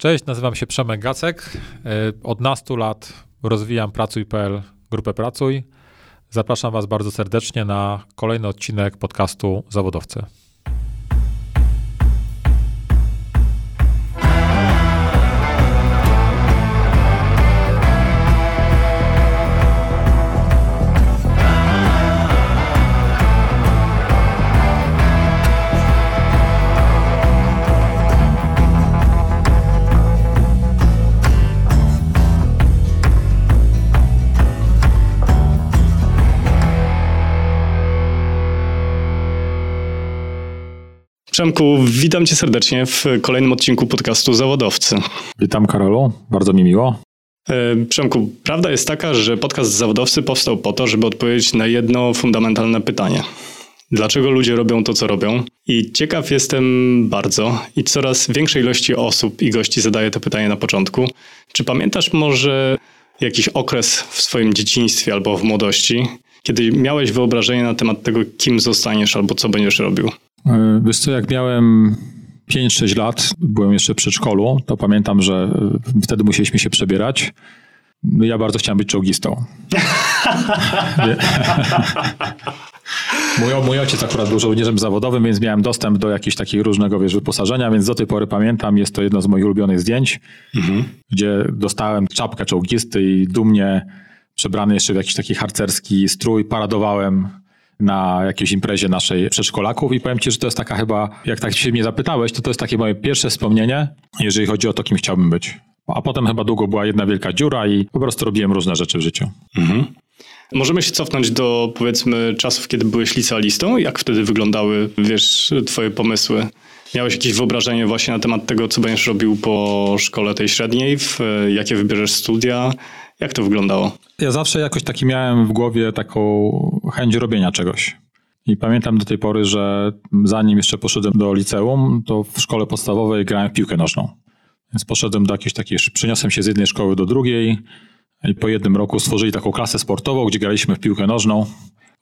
Cześć, nazywam się Przemek Gacek. E, od nastu lat rozwijam Pracuj.pl, grupę Pracuj. Zapraszam Was bardzo serdecznie na kolejny odcinek podcastu Zawodowcy. Przemku, witam cię serdecznie w kolejnym odcinku podcastu Zawodowcy. Witam Karolu, bardzo mi miło. E, Przemku, prawda jest taka, że podcast Zawodowcy powstał po to, żeby odpowiedzieć na jedno fundamentalne pytanie. Dlaczego ludzie robią to, co robią? I ciekaw jestem bardzo, i coraz większej ilości osób i gości zadaje to pytanie na początku. Czy pamiętasz może jakiś okres w swoim dzieciństwie albo w młodości, kiedy miałeś wyobrażenie na temat tego, kim zostaniesz albo co będziesz robił? E, wiesz co, jak miałem 5-6 lat, byłem jeszcze w przedszkolu, to pamiętam, że e, wtedy musieliśmy się przebierać. No, ja bardzo chciałem być czołgistą. mój, mój ojciec akurat był żołnierzem zawodowym, więc miałem dostęp do jakichś takich różnego wiesz, wyposażenia, więc do tej pory pamiętam, jest to jedno z moich ulubionych zdjęć, mhm. gdzie dostałem czapkę czołgisty i dumnie przebrany jeszcze w jakiś taki harcerski strój, paradowałem na jakiejś imprezie naszej przedszkolaków i powiem ci, że to jest taka chyba, jak tak się mnie zapytałeś, to to jest takie moje pierwsze wspomnienie, jeżeli chodzi o to, kim chciałbym być. A potem chyba długo była jedna wielka dziura i po prostu robiłem różne rzeczy w życiu. Mhm. Możemy się cofnąć do powiedzmy czasów, kiedy byłeś licealistą. Jak wtedy wyglądały, wiesz, twoje pomysły? Miałeś jakieś wyobrażenie właśnie na temat tego, co będziesz robił po szkole tej średniej? W, jakie wybierzesz studia? Jak to wyglądało? Ja zawsze jakoś taki miałem w głowie taką chęć robienia czegoś. I pamiętam do tej pory, że zanim jeszcze poszedłem do liceum, to w szkole podstawowej grałem w piłkę nożną. Więc poszedłem do jakiejś takiej, przeniosłem się z jednej szkoły do drugiej i po jednym roku stworzyli taką klasę sportową, gdzie graliśmy w piłkę nożną.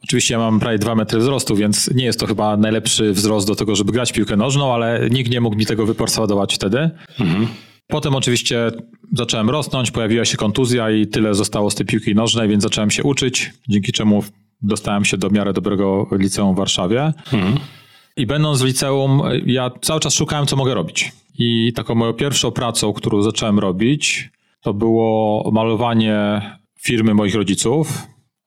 Oczywiście ja mam prawie 2 metry wzrostu, więc nie jest to chyba najlepszy wzrost do tego, żeby grać piłkę nożną, ale nikt nie mógł mi tego wyporsadować wtedy. Mhm. Potem oczywiście zacząłem rosnąć, pojawiła się kontuzja i tyle zostało z tej piłki nożnej, więc zacząłem się uczyć, dzięki czemu dostałem się do miarę dobrego liceum w Warszawie. Mhm. I będąc w liceum, ja cały czas szukałem, co mogę robić. I taką moją pierwszą pracą, którą zacząłem robić, to było malowanie firmy moich rodziców.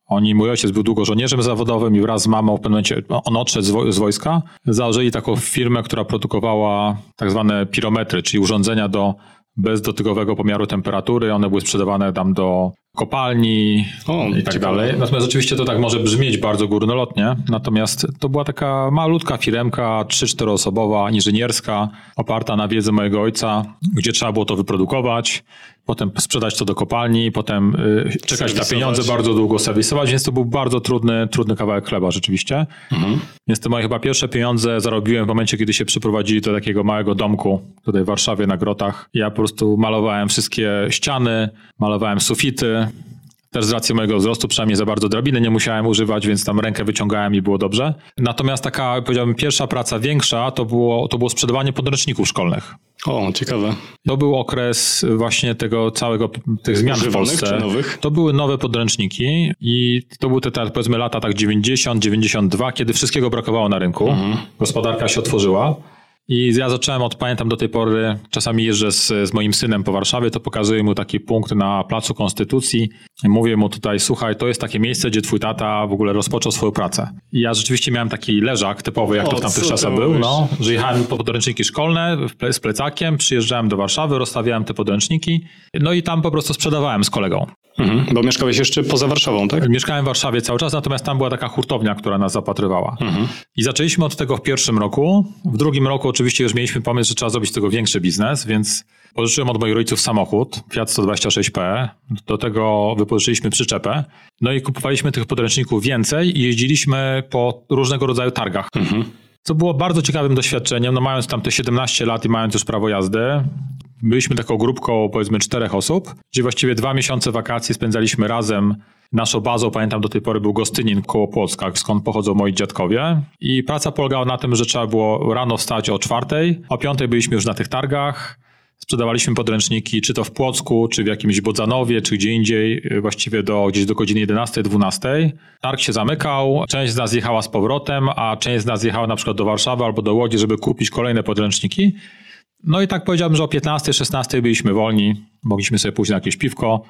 Oni, mój ojciec był długo żołnierzem zawodowym i wraz z mamą w pewnym momencie, on odszedł z wojska, założyli taką firmę, która produkowała tak zwane pirometry, czyli urządzenia do bezdotykowego pomiaru temperatury. One były sprzedawane tam do kopalni o, i tak ciekawe. dalej. Natomiast oczywiście to tak może brzmieć bardzo górnolotnie, natomiast to była taka malutka firemka, 3-4 osobowa, inżynierska, oparta na wiedzy mojego ojca, gdzie trzeba było to wyprodukować, potem sprzedać to do kopalni, potem y, czekać na pieniądze, bardzo długo serwisować, więc to był bardzo trudny, trudny kawałek chleba rzeczywiście. Mhm. Więc te moje chyba pierwsze pieniądze zarobiłem w momencie, kiedy się przyprowadzili do takiego małego domku tutaj w Warszawie na Grotach. Ja po prostu malowałem wszystkie ściany, malowałem sufity, też z racji mojego wzrostu przynajmniej za bardzo drabiny nie musiałem używać, więc tam rękę wyciągałem i było dobrze. Natomiast taka, powiedziałbym, pierwsza praca większa to było, to było sprzedawanie podręczników szkolnych. O, ciekawe. To był okres właśnie tego całego, tych zmian w Polsce. To były nowe podręczniki i to były te, powiedzmy, lata tak 90, 92, kiedy wszystkiego brakowało na rynku. Mhm. Gospodarka się otworzyła. I ja zacząłem od, pamiętam do tej pory, czasami jeżdżę z, z moim synem po Warszawie, to pokazuję mu taki punkt na Placu Konstytucji. Mówię mu tutaj, słuchaj, to jest takie miejsce, gdzie twój tata w ogóle rozpoczął swoją pracę. I ja rzeczywiście miałem taki leżak typowy, jak o, to w tamtych czasach był, no, że jechałem po podręczniki szkolne z plecakiem, przyjeżdżałem do Warszawy, rozstawiałem te podręczniki, no i tam po prostu sprzedawałem z kolegą. Mhm, bo mieszkałeś jeszcze poza Warszawą, tak? Mieszkałem w Warszawie cały czas, natomiast tam była taka hurtownia, która nas zapatrywała. Mhm. I zaczęliśmy od tego w pierwszym roku. W drugim roku oczywiście już mieliśmy pomysł, że trzeba zrobić z tego większy biznes, więc pożyczyłem od moich rodziców samochód Fiat 126P. Do tego wypożyczyliśmy przyczepę. No i kupowaliśmy tych podręczników więcej i jeździliśmy po różnego rodzaju targach. Mhm. Co było bardzo ciekawym doświadczeniem. No mając tam te 17 lat i mając już prawo jazdy, byliśmy taką grupką powiedzmy czterech osób, gdzie właściwie dwa miesiące wakacji spędzaliśmy razem. Naszą bazą, pamiętam, do tej pory był Gostynin koło Płocka, skąd pochodzą moi dziadkowie. I praca polegała na tym, że trzeba było rano wstać o czwartej, o piątej byliśmy już na tych targach, sprzedawaliśmy podręczniki, czy to w Płocku, czy w jakimś Bodzanowie, czy gdzie indziej, właściwie do, gdzieś do godziny 11-12. Targ się zamykał, część z nas jechała z powrotem, a część z nas jechała na przykład do Warszawy albo do Łodzi, żeby kupić kolejne podręczniki. No i tak powiedziałbym, że o 15-16 byliśmy wolni, mogliśmy sobie pójść na jakieś piwko.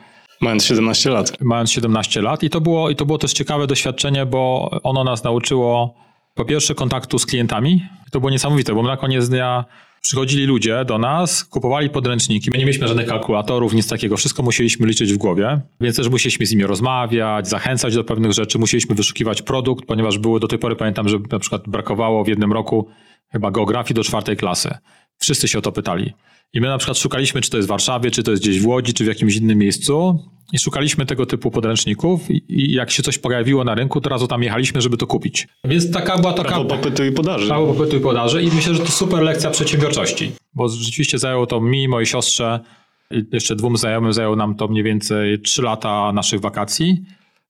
Mając 17 lat. Mając 17 lat. I to było, i to było też ciekawe doświadczenie, bo ono nas nauczyło po pierwsze kontaktu z klientami. To było niesamowite, bo na koniec dnia przychodzili ludzie do nas, kupowali podręczniki. My nie mieliśmy żadnych kalkulatorów, nic takiego. Wszystko musieliśmy liczyć w głowie, więc też musieliśmy z nimi rozmawiać, zachęcać do pewnych rzeczy. Musieliśmy wyszukiwać produkt, ponieważ były do tej pory, pamiętam, że na przykład brakowało w jednym roku chyba geografii do czwartej klasy. Wszyscy się o to pytali. I my na przykład szukaliśmy, czy to jest w Warszawie, czy to jest gdzieś w Łodzi, czy w jakimś innym miejscu. I szukaliśmy tego typu podręczników i, jak się coś pojawiło na rynku, to razu tam jechaliśmy, żeby to kupić. Więc taka była taka... Prawo popytu i podaży. Prawo popytu i podaży i myślę, że to super lekcja przedsiębiorczości, bo rzeczywiście zajęło to mi, mojej siostrze i jeszcze dwóm znajomym zajęło nam to mniej więcej trzy lata naszych wakacji,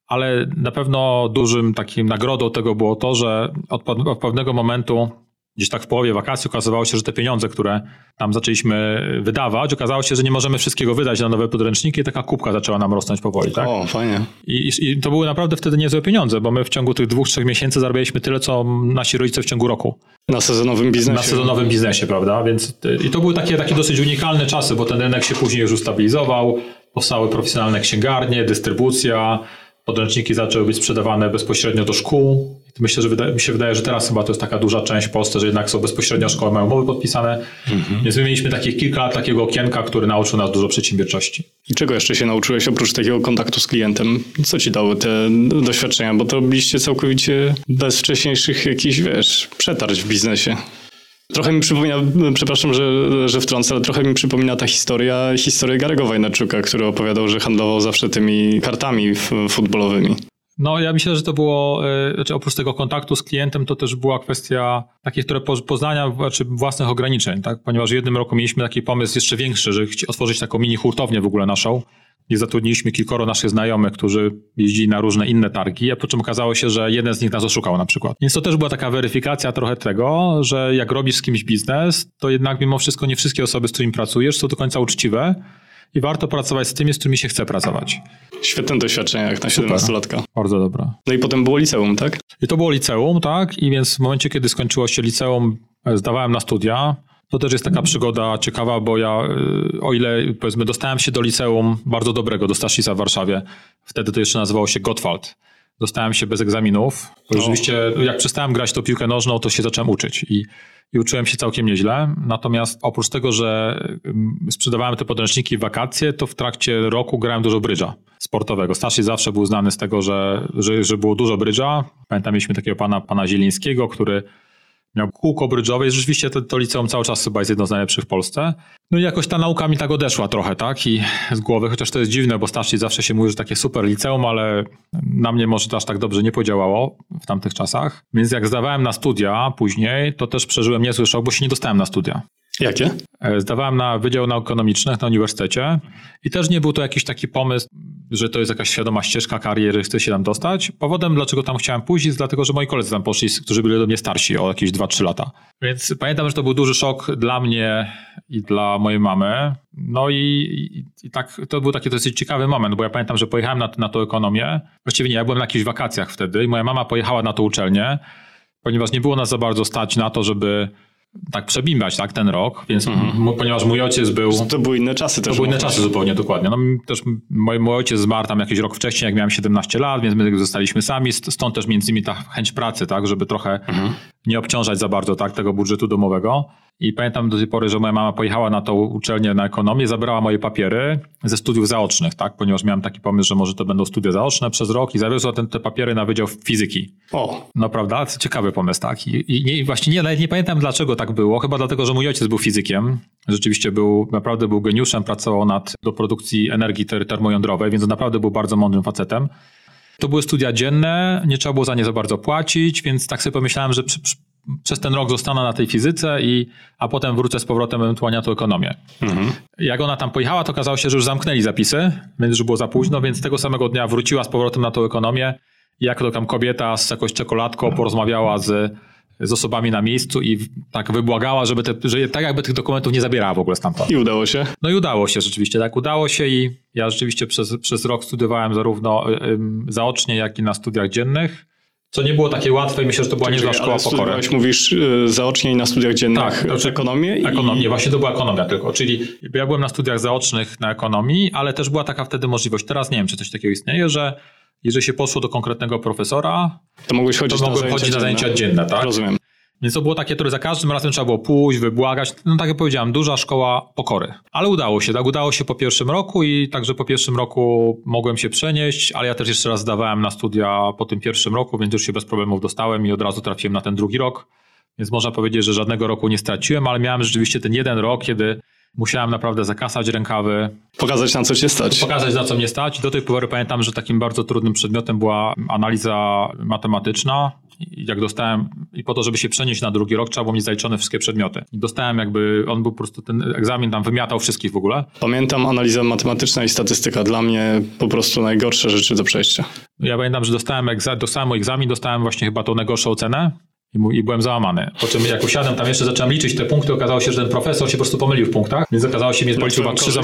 ale na pewno dużym takim nagrodą tego było to, że od pewnego momentu gdzieś tak w połowie wakacji okazywało się, że te pieniądze, które tam zaczęliśmy wydawać, okazało się, że nie możemy wszystkiego wydać na nowe podręczniki i taka kubka zaczęła nam rosnąć powoli. Tak? O, fajnie. I, I, to były naprawdę wtedy niezłe pieniądze, bo my w ciągu tych dwóch, trzech miesięcy zarabialiśmy tyle, co nasi rodzice w ciągu roku. Na sezonowym biznesie. Na sezonowym biznesie, prawda? Więc i to były takie, takie dosyć unikalne czasy, bo ten rynek się później już ustabilizował, powstały profesjonalne księgarnie, dystrybucja, podręczniki zaczęły być sprzedawane bezpośrednio do szkół. Myślę, że wyda, mi się wydaje, że teraz chyba to jest taka duża część w Polsce, że jednak są bezpośrednio szkoły, mają umowy podpisane. Mhm. Więc my mieliśmy takie kilka lat takiego okienka, który nauczył nas dużo przedsiębiorczości. I czego jeszcze się nauczyłeś oprócz takiego kontaktu z klientem? Co ci dały te doświadczenia? Bo to byliście całkowicie bez wcześniejszych jakichś, wiesz, przetarć w biznesie. Trochę mi przypomina, przepraszam, że, że wtrącę, ale trochę mi przypomina ta historia, historię Garego Wajnaczuka, który opowiadał, że handlował zawsze tymi kartami futbolowymi. No ja myślę, że to było, e, znaczy oprócz tego kontaktu z klientem, to też była kwestia takiej, które poznania znaczy własnych ograniczeń, tak? ponieważ w jednym roku mieliśmy taki pomysł jeszcze większy, że otworzyć taką mini hurtownię w ogóle naszą, i zatrudniliśmy kilkoro naszych znajomych, którzy jeździli na różne inne targi, a po czym okazało się, że jeden z nich nas oszukał na przykład. Więc to też była taka weryfikacja trochę tego, że jak robisz z kimś biznes, to jednak mimo wszystko nie wszystkie osoby, z którymi pracujesz, są do końca uczciwe i warto pracować z tymi, z którymi się chce pracować. Świetne doświadczenie jak na 17-latka. Bardzo dobra. No i potem było liceum, tak? I to było liceum, tak? I więc w momencie, kiedy skończyło się liceum, e, zdawałem na studia. To też jest taka przygoda ciekawa, bo ja, y, o ile powiedzmy, dostałem się do liceum bardzo dobrego, do Staszica w Warszawie, wtedy to jeszcze nazywało się Gottwald. Dostałem się bez egzaminów. Bo rzeczywiście, jak przestałem grać tą piłkę nożną, to się zacząłem uczyć i, i uczyłem się całkiem nieźle. Natomiast oprócz tego, że sprzedawałem te podręczniki w wakacje, to w trakcie roku grałem dużo brydża sportowego. Stasic zawsze był znany z tego, że, że, że było dużo brydża. Pamiętam, mieliśmy takiego pana, pana Zielińskiego, który miał kółko brydżowe i rzeczywiście to, to liceum cały czas chyba jest jedno z najlepszych w Polsce. No i jakoś ta nauka mi tak odeszła trochę, tak, i z głowy, chociaż to jest dziwne, bo starszy zawsze się mówi, że takie super liceum, ale na mnie może to aż tak dobrze nie podziałało w tamtych czasach. Więc jak zdawałem na studia później, to też przeżyłem niezły szok, bo się nie dostałem na studia. Jakie? E, zdawałem na Wydział Nauk Ekonomicznych na uniwersytecie i też nie był to jakiś taki pomysł, że to jest jakaś świadoma ścieżka kariery, chcę się tam dostać. Powodem, dlaczego tam chciałem pójść, jest dlatego, że moi koledzy tam poszli, którzy byli do mnie starsi o jakieś 2-3 lata. Więc pamiętam, że to był duży szok dla mnie i dla mojej mamy. No i, i, i tak to był taki dosyć ciekawy moment, bo ja pamiętam, że pojechałem na, na tą ekonomię. Właściwie nie, ja byłem na jakichś wakacjach wtedy i moja mama pojechała na tą uczelnię, ponieważ nie było nas za bardzo stać na to, żeby tak przebimbać tak, ten rok, więc mm. ponieważ mój ojciec był... To były inne czasy też. To były inne czasy zupełnie, dokładnie. No, też mój, mój ojciec zmarł tam jakiś rok wcześniej, jak miałem 17 lat, więc my zostaliśmy sami, stąd też między innymi ta chęć pracy, tak, żeby trochę mm. nie obciążać za bardzo tak, tego budżetu domowego. I pamiętam do tej pory, że moja mama pojechała na tą uczelnię na ekonomię, zabrała moje papiery ze studiów zaocznych, tak? Ponieważ miałem taki pomysł, że może to będą studia zaoczne przez rok i zawiozła ten, te papiery na Wydział Fizyki. O. No prawda? Ciekawy pomysł, tak. I, i nie, właśnie nie, nawet nie pamiętam dlaczego tak było. Chyba dlatego, że mój ojciec był fizykiem. Rzeczywiście był, naprawdę był geniuszem, pracował nad do produkcji energii ter termojądrowej, więc naprawdę był bardzo mądrym facetem. To były studia dzienne, nie trzeba było za nie za bardzo płacić, więc tak sobie pomyślałem, że przy, przy, przez ten rok zostanę na tej fizyce, i, a potem wrócę z powrotem ewentualnie na tą ekonomię. Mhm. Jak ona tam pojechała, to okazało się, że już zamknęli zapisy, więc już było za późno, więc tego samego dnia wróciła z powrotem na tą ekonomię i jako tam kobieta z jakąś czekoladką porozmawiała z z osobami na miejscu i tak wybłagała, żeby te, że tak jakby tych dokumentów nie zabierała w ogóle stamtąd. I udało się? No i udało się rzeczywiście, tak udało się i ja rzeczywiście przez, przez rok studiowałem zarówno zaocznie, jak i na studiach dziennych. Co nie było takie łatwe i myślę, że to była niezła szkoła pokory. mówisz y, zaocznie i na studiach dziennych tak, znaczy ekonomię? Ekonomię, i... właśnie to była ekonomia tylko. Czyli ja byłem na studiach zaocznych na ekonomii, ale też była taka wtedy możliwość. Teraz nie wiem, czy coś takiego istnieje, że jeżeli się poszło do konkretnego profesora, to mogłeś chodzić, to mogłem chodzić na zajęcia dzienne, tak? Rozumiem. Więc to było takie, które za każdym razem trzeba było pójść, wybłagać. No tak jak powiedziałem, duża szkoła pokory. Ale udało się, tak? Udało się po pierwszym roku i także po pierwszym roku mogłem się przenieść, ale ja też jeszcze raz zdawałem na studia po tym pierwszym roku, więc już się bez problemów dostałem i od razu trafiłem na ten drugi rok. Więc można powiedzieć, że żadnego roku nie straciłem, ale miałem rzeczywiście ten jeden rok, kiedy Musiałem naprawdę zakasać rękawy. Pokazać na co cię stać. Pokazać na co mnie stać. Do tej pory pamiętam, że takim bardzo trudnym przedmiotem była analiza matematyczna. I jak dostałem, i po to, żeby się przenieść na drugi rok, trzeba było mieć zaliczone wszystkie przedmioty. I dostałem jakby, on był po prostu, ten egzamin tam wymiatał wszystkich w ogóle. Pamiętam analiza matematyczna i statystyka. Dla mnie po prostu najgorsze rzeczy do przejścia. Ja pamiętam, że dostałem, egza, dostałem egzamin, dostałem właśnie chyba tą najgorszą ocenę i, byłem załamany. Po czym jak usiadłem tam jeszcze, zacząłem liczyć te punkty, okazało się, że ten profesor się po prostu pomylił w punktach, więc okazało się, że mnie chyba trzy zam...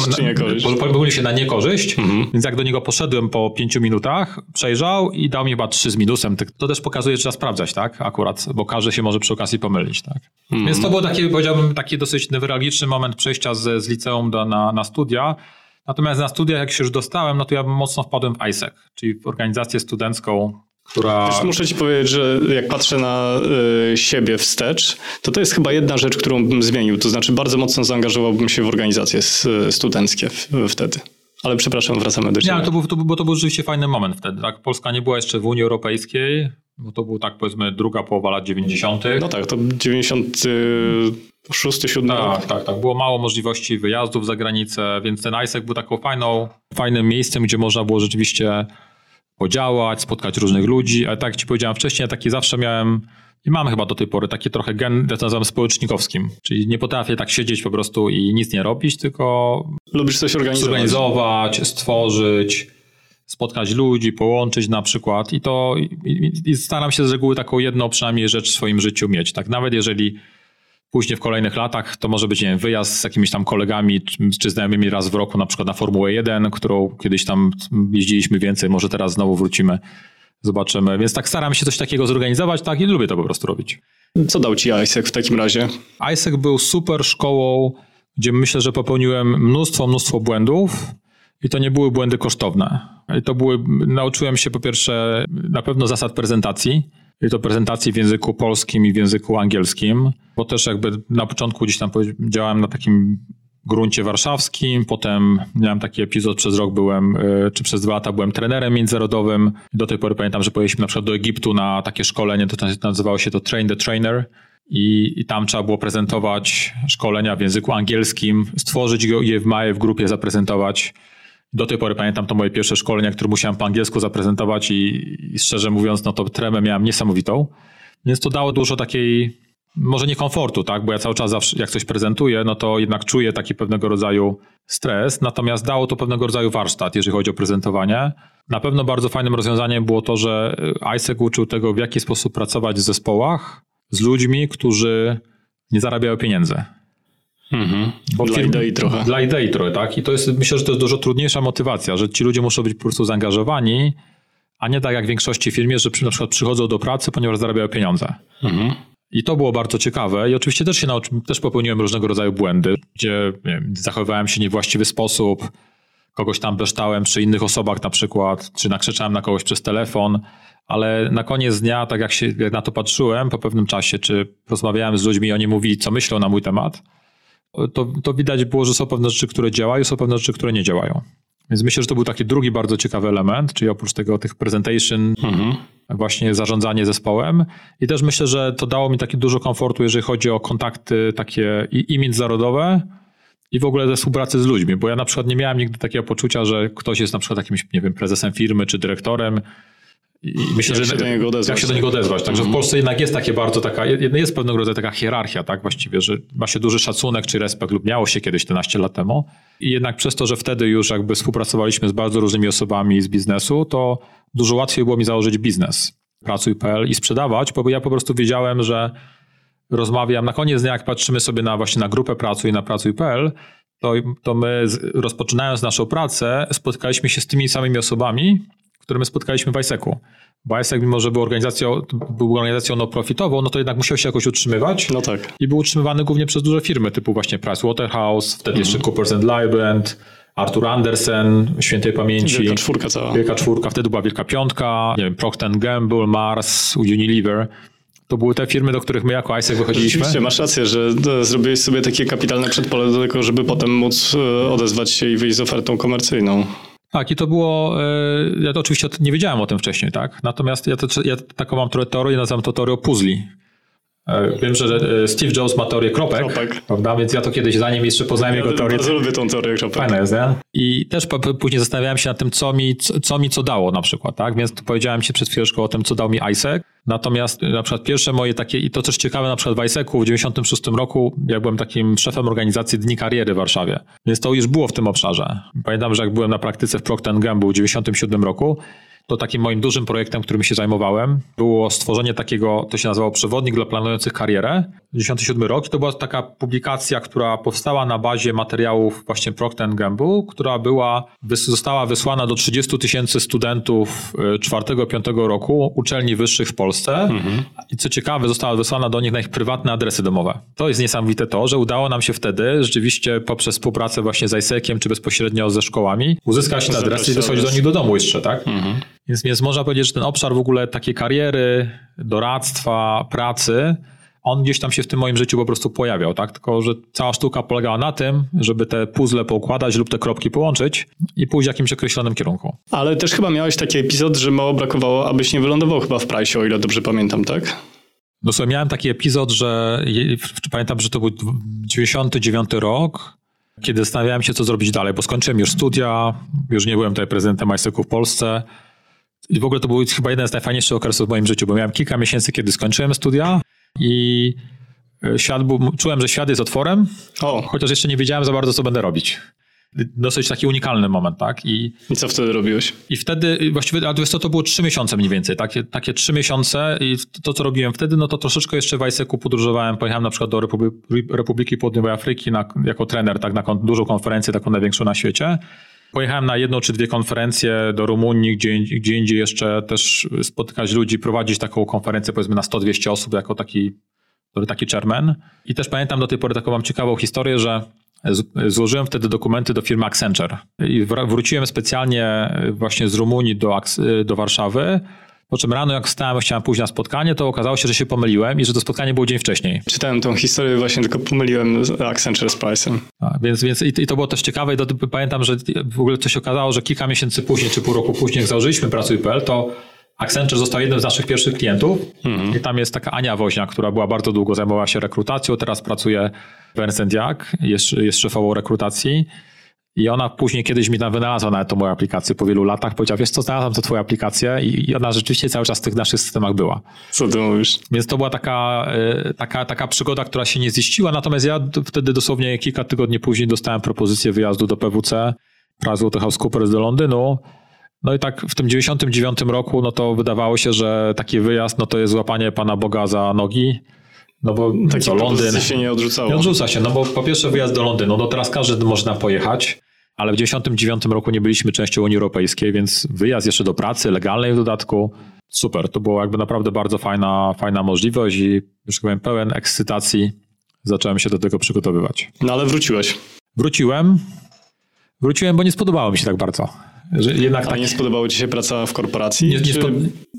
pomylił się na niekorzyść, mhm. więc jak do niego poszedłem po pięciu minutach, przejrzał i dał mi chyba trzy z minusem. To też pokazuje, że trzeba sprawdzać, tak? Akurat, bo każdy się może przy okazji pomylić, tak? Mhm. Więc to był taki, powiedziałbym, taki dosyć newralgiczny moment przejścia z, z liceum do, na, na studia. Natomiast na studiach, jak się już dostałem, no to ja mocno wpadłem w ISEC, czyli w organizację studencką która... Też muszę ci powiedzieć, że jak patrzę na y, siebie wstecz, to to jest chyba jedna rzecz, którą bym zmienił. To znaczy bardzo mocno zaangażowałbym się w organizacje studenckie w, wtedy. Ale przepraszam, wracamy do ciebie. Nie, to był, to, bo to był rzeczywiście fajny moment wtedy. Tak? Polska nie była jeszcze w Unii Europejskiej, bo to był tak powiedzmy druga połowa lat 90. No tak, to 96, 7 Tak, rok. tak, tak. Było mało możliwości wyjazdów za granicę, więc ten ISEC był taką fajną, fajnym miejscem, gdzie można było rzeczywiście podziałać, spotkać różnych ludzi, ale tak jak ci powiedziałem wcześniej, ja taki zawsze miałem i mam chyba do tej pory taki trochę gen, ja to nazywam społecznikowskim, czyli nie potrafię tak siedzieć po prostu i nic nie robić, tylko lubisz coś organizować, zorganizować stworzyć, spotkać ludzi, połączyć na przykład i to i, i staram się z reguły taką jedną przynajmniej rzecz w swoim życiu mieć, tak nawet jeżeli Później w kolejnych latach to może być nie wiem, wyjazd z jakimiś tam kolegami czy znajomymi raz w roku, na przykład na Formułę 1, którą kiedyś tam jeździliśmy więcej, może teraz znowu wrócimy, zobaczymy. Więc tak staram się coś takiego zorganizować, tak i lubię to po prostu robić. Co dał ci ISEC w takim razie? ISEC był super szkołą, gdzie myślę, że popełniłem mnóstwo, mnóstwo błędów. I to nie były błędy kosztowne. I to były, nauczyłem się po pierwsze na pewno zasad prezentacji, to prezentacji w języku polskim i w języku angielskim, bo też jakby na początku gdzieś tam działałem na takim gruncie warszawskim, potem miałem taki epizod, przez rok byłem, e, czy przez dwa lata byłem trenerem międzynarodowym. Do tej pory pamiętam, że pojechaliśmy na przykład do Egiptu na takie szkolenie, to nazywało się to Train the Trainer. I, i tam trzeba było prezentować szkolenia w języku angielskim, stworzyć je w małej w grupie, zaprezentować do tej pory pamiętam to moje pierwsze szkolenia, które musiałem po angielsku zaprezentować i, i szczerze mówiąc, no to tremę miałem niesamowitą. Więc to dało dużo takiej, może nie komfortu, tak, bo ja cały czas zawsze, jak coś prezentuję, no to jednak czuję taki pewnego rodzaju stres, natomiast dało to pewnego rodzaju warsztat, jeżeli chodzi o prezentowanie. Na pewno bardzo fajnym rozwiązaniem było to, że ISEC uczył tego, w jaki sposób pracować w zespołach z ludźmi, którzy nie zarabiają pieniędzy. Mhm. Bo dla idei trochę. Dla idei trochę, tak. I to jest, myślę, że to jest dużo trudniejsza motywacja, że ci ludzie muszą być po prostu zaangażowani, a nie tak jak w większości firmie, że na przykład przychodzą do pracy, ponieważ zarabiają pieniądze. Mhm. I to było bardzo ciekawe. I oczywiście też się nauczyłem, też popełniłem różnego rodzaju błędy, gdzie wiem, zachowywałem się niewłaściwy sposób, kogoś tam beształem przy innych osobach na przykład, czy nakrzyczałem na kogoś przez telefon, ale na koniec dnia, tak jak, się, jak na to patrzyłem po pewnym czasie, czy rozmawiałem z ludźmi i oni mówili, co myślą na mój temat, to, to widać było, że są pewne rzeczy, które działają, są pewne rzeczy, które nie działają. Więc myślę, że to był taki drugi bardzo ciekawy element, czyli oprócz tego tych presentation, mhm. właśnie zarządzanie zespołem. I też myślę, że to dało mi takie dużo komfortu, jeżeli chodzi o kontakty takie i, i międzynarodowe, i w ogóle ze współpracy z ludźmi, bo ja na przykład nie miałem nigdy takiego poczucia, że ktoś jest na przykład jakimś, nie wiem, prezesem firmy czy dyrektorem i myślę, jak że się do niego odezwać. Jak się do niego odezwać. Także w. Polsce jednak jest takie bardzo taka, jest pewnego rodzaju taka hierarchia, tak właściwie, że ma się duży szacunek czy respekt lub miało się kiedyś 14 lat temu. I jednak przez to, że wtedy już jakby współpracowaliśmy z bardzo różnymi osobami z biznesu, to dużo łatwiej było mi założyć biznes. Pracuj.pl i sprzedawać, bo ja po prostu wiedziałem, że rozmawiam, na koniec dnia jak patrzymy sobie na właśnie na grupę Pracuj na Pracuj.pl, to, to my rozpoczynając naszą pracę spotkaliśmy się z tymi samymi osobami, które my spotkaliśmy w ISEC-u. Bo ISEC, mimo że był organizacją, był organizacją no-profitową, no to jednak musiał się jakoś utrzymywać. No tak. I był utrzymywany głównie przez duże firmy, typu właśnie Pricewaterhouse, wtedy jeszcze mhm. Coopers and Lybrand, Arthur Andersen, świętej pamięci. Wielka czwórka cała. Wielka czwórka, wtedy była Wielka Piątka, nie wiem, Procter Gamble, Mars, Unilever. To były te firmy, do których my jako ISEC wychodziliśmy. Rzeczywiście, masz rację, że zrobiłeś sobie takie kapitalne przedpole do tego, żeby potem móc e, odezwać się i wyjść z ofertą komercyjną. Tak, i to było, e, ja to oczywiście nie wiedziałem o tym wcześniej, tak? Natomiast ja, to, ja taką mam teorię, nazywam to teorią puzli. E, wiem, że e, Steve Jobs ma teorię kropek, kropek. prawda? Więc ja to kiedyś, zanim jeszcze poznałem ja jego teorię... bardzo lubię tą teorię kropek. Fajna jest, nie? I też później zastanawiałem się nad tym, co mi co, co, mi co dało na przykład, tak? Więc powiedziałem ci przed chwileczką o tym, co dał mi ISEC. Natomiast na przykład pierwsze moje takie, i to też ciekawe, na przykład w ISEC-u w 96 roku ja byłem takim szefem organizacji Dni Kariery w Warszawie. Więc to już było w tym obszarze. Pamiętam, że jak byłem na praktyce w Procter Gamble w 97 roku, to takim moim dużym projektem, którym się zajmowałem, było stworzenie takiego, to się nazywało Przewodnik dla planujących karierę. 97 rok i to była taka publikacja, która powstała na bazie materiałów właśnie Procter Gamble, która była, została wysłana do 30 tysięcy studentów 4-5 e, roku uczelni wyższych w Polsce mhm. i co ciekawe, została wysłana do nich na ich prywatne adresy domowe. To jest niesamowite to, że udało nam się wtedy rzeczywiście poprzez współpracę właśnie z ISEC-iem czy bezpośrednio ze szkołami uzyskać te adresy i wysłać do nich do domu jeszcze, tak? Mhm. Więc, więc można powiedzieć, że ten obszar w ogóle takiej kariery, doradztwa, pracy, on gdzieś tam się w tym moim życiu po prostu pojawiał, tak? Tylko, że cała sztuka polegała na tym, żeby te puzzle poukładać lub te kropki połączyć i pójść w jakimś określonym kierunku. Ale też chyba miałeś taki epizod, że mało brakowało, abyś nie wylądował chyba w Price, o ile dobrze pamiętam, tak? No sobie miałem taki epizod, że pamiętam, że to był 99 rok, kiedy zastanawiałem się, co zrobić dalej, bo skończyłem już studia, już nie byłem tutaj prezydentem ISEC-u w Polsce, i w ogóle to był chyba jeden z najfajniejszych okresów w moim życiu, bo miałem kilka miesięcy, kiedy skończyłem studia i e, świat był, czułem, że świat jest otworem, o. chociaż jeszcze nie wiedziałem za bardzo, co będę robić. Dosyć taki unikalny moment, tak? I, I co wtedy robiłeś? I wtedy, właściwie, a to, to było trzy miesiące mniej więcej, takie, takie trzy miesiące i to, co robiłem wtedy, no to troszeczkę jeszcze w ISEC-u podróżowałem, pojechałem na przykład do Republiki Południowej Afryki na, jako trener, tak, na dużą konferencję, taką największą na świecie. Pojechałem na jedną czy dwie konferencje do Rumunii, gdzie, gdzie indziej jeszcze też spotykać ludzi, prowadzić taką konferencję powiedzmy na 100-200 osób jako taki, taki chairman. I też pamiętam do tej pory taką mam ciekawą historię, że złożyłem wtedy dokumenty do firmy Accenture i wróciłem specjalnie właśnie z Rumunii do, do Warszawy po czym rano, jak wstałem, chciałem pójść na spotkanie, to okazało się, że się pomyliłem i że to spotkanie było dzień wcześniej. Czytałem tą historię, właśnie tylko pomyliłem Accenture z Price'em. A, więc więc i, i, to było też ciekawe i do, pamiętam, że w ogóle to się okazało, że kilka miesięcy później, czy pół roku później, jak założyliśmy Pracuj.pl, to Accenture został jednym z naszych pierwszych klientów mhm. i tam jest taka Ania Woźnia, która była bardzo długo zajmowała się rekrutacją, teraz pracuje w Ernst Young, jest, jest szefową rekrutacji i ona później kiedyś mi tam wynalazła nawet tą moją aplikację po wielu latach. Powiedziała, wiesz co, znalazłam to twoją aplikację i ona rzeczywiście cały czas w tych naszych systemach była. Co ty mówisz? Więc to była taka, e, taka, taka przygoda, która się nie ziściła. Natomiast ja wtedy dosłownie kilka tygodni później dostałem propozycję wyjazdu do PWC, PricewaterhouseCoopers do Londynu. No i tak w tym 99 roku, no to wydawało się, że taki wyjazd, no to jest złapanie Pana Boga za nogi. No bo Takie co, Londyn się nie odrzucało. Nie odrzuca się, no bo po pierwsze wyjazd do Londynu, no teraz każdy można pojechać ale w 1999 roku nie byliśmy częścią Unii Europejskiej, więc wyjazd jeszcze do pracy, legalnej w dodatku, super. To była jakby naprawdę bardzo fajna, fajna możliwość i, już powiem, pełen ekscytacji zacząłem się do tego przygotowywać. No ale wróciłeś. Wróciłem. Wróciłem, bo nie spodobało mi się tak bardzo. Że jednak A tak... nie spodobało ci się praca w korporacji? Nie, nie czy,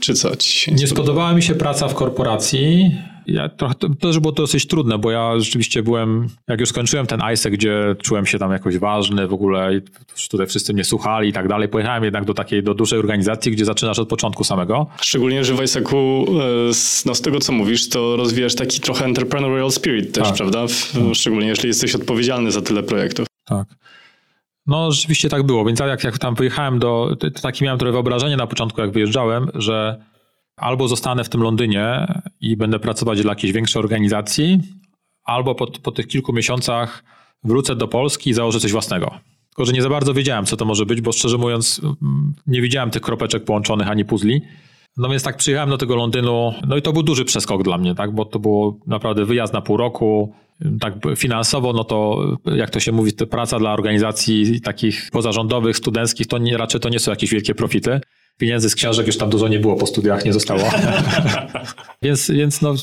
czy co ci się Nie spodobała mi się praca w korporacji ja trochę, to też było to dosyć trudne, bo ja rzeczywiście byłem, jak już skończyłem ten ISE, gdzie czułem się tam jakoś ważny w ogóle tutaj wszyscy mnie słuchali i tak dalej, pojechałem jednak do takiej, do dużej organizacji, gdzie zaczynasz od początku samego. Szczególnie, że w ISEC-u, e, no z tego co mówisz, to rozwijasz taki trochę entrepreneurial spirit też, tak. prawda? W, tak. Szczególnie, jeśli jesteś odpowiedzialny za tyle projektów. Tak. No rzeczywiście tak było, więc jak, jak tam wyjechałem do, takie miałem trochę wyobrażenie na początku, jak wyjeżdżałem, że albo zostanę w tym Londynie i będę pracować dla jakiejś większej organizacji, albo po, po tych kilku miesiącach wrócę do Polski i założę coś własnego. Tylko, że nie za bardzo wiedziałem, co to może być, bo szczerze mówiąc, mm, nie widziałem tych kropeczek połączonych ani puzli. No więc tak przyjechałem do tego Londynu, no i to był duży przeskok dla mnie, tak, bo to było naprawdę wyjazd na pół roku, tak finansowo, no to jak to się mówi, to praca dla organizacji takich pozarządowych, studenckich, to nie, raczej to nie są jakieś wielkie profity. Pieniędzy z książek już tam dużo nie było po studiach, nie zostało. więc więc no,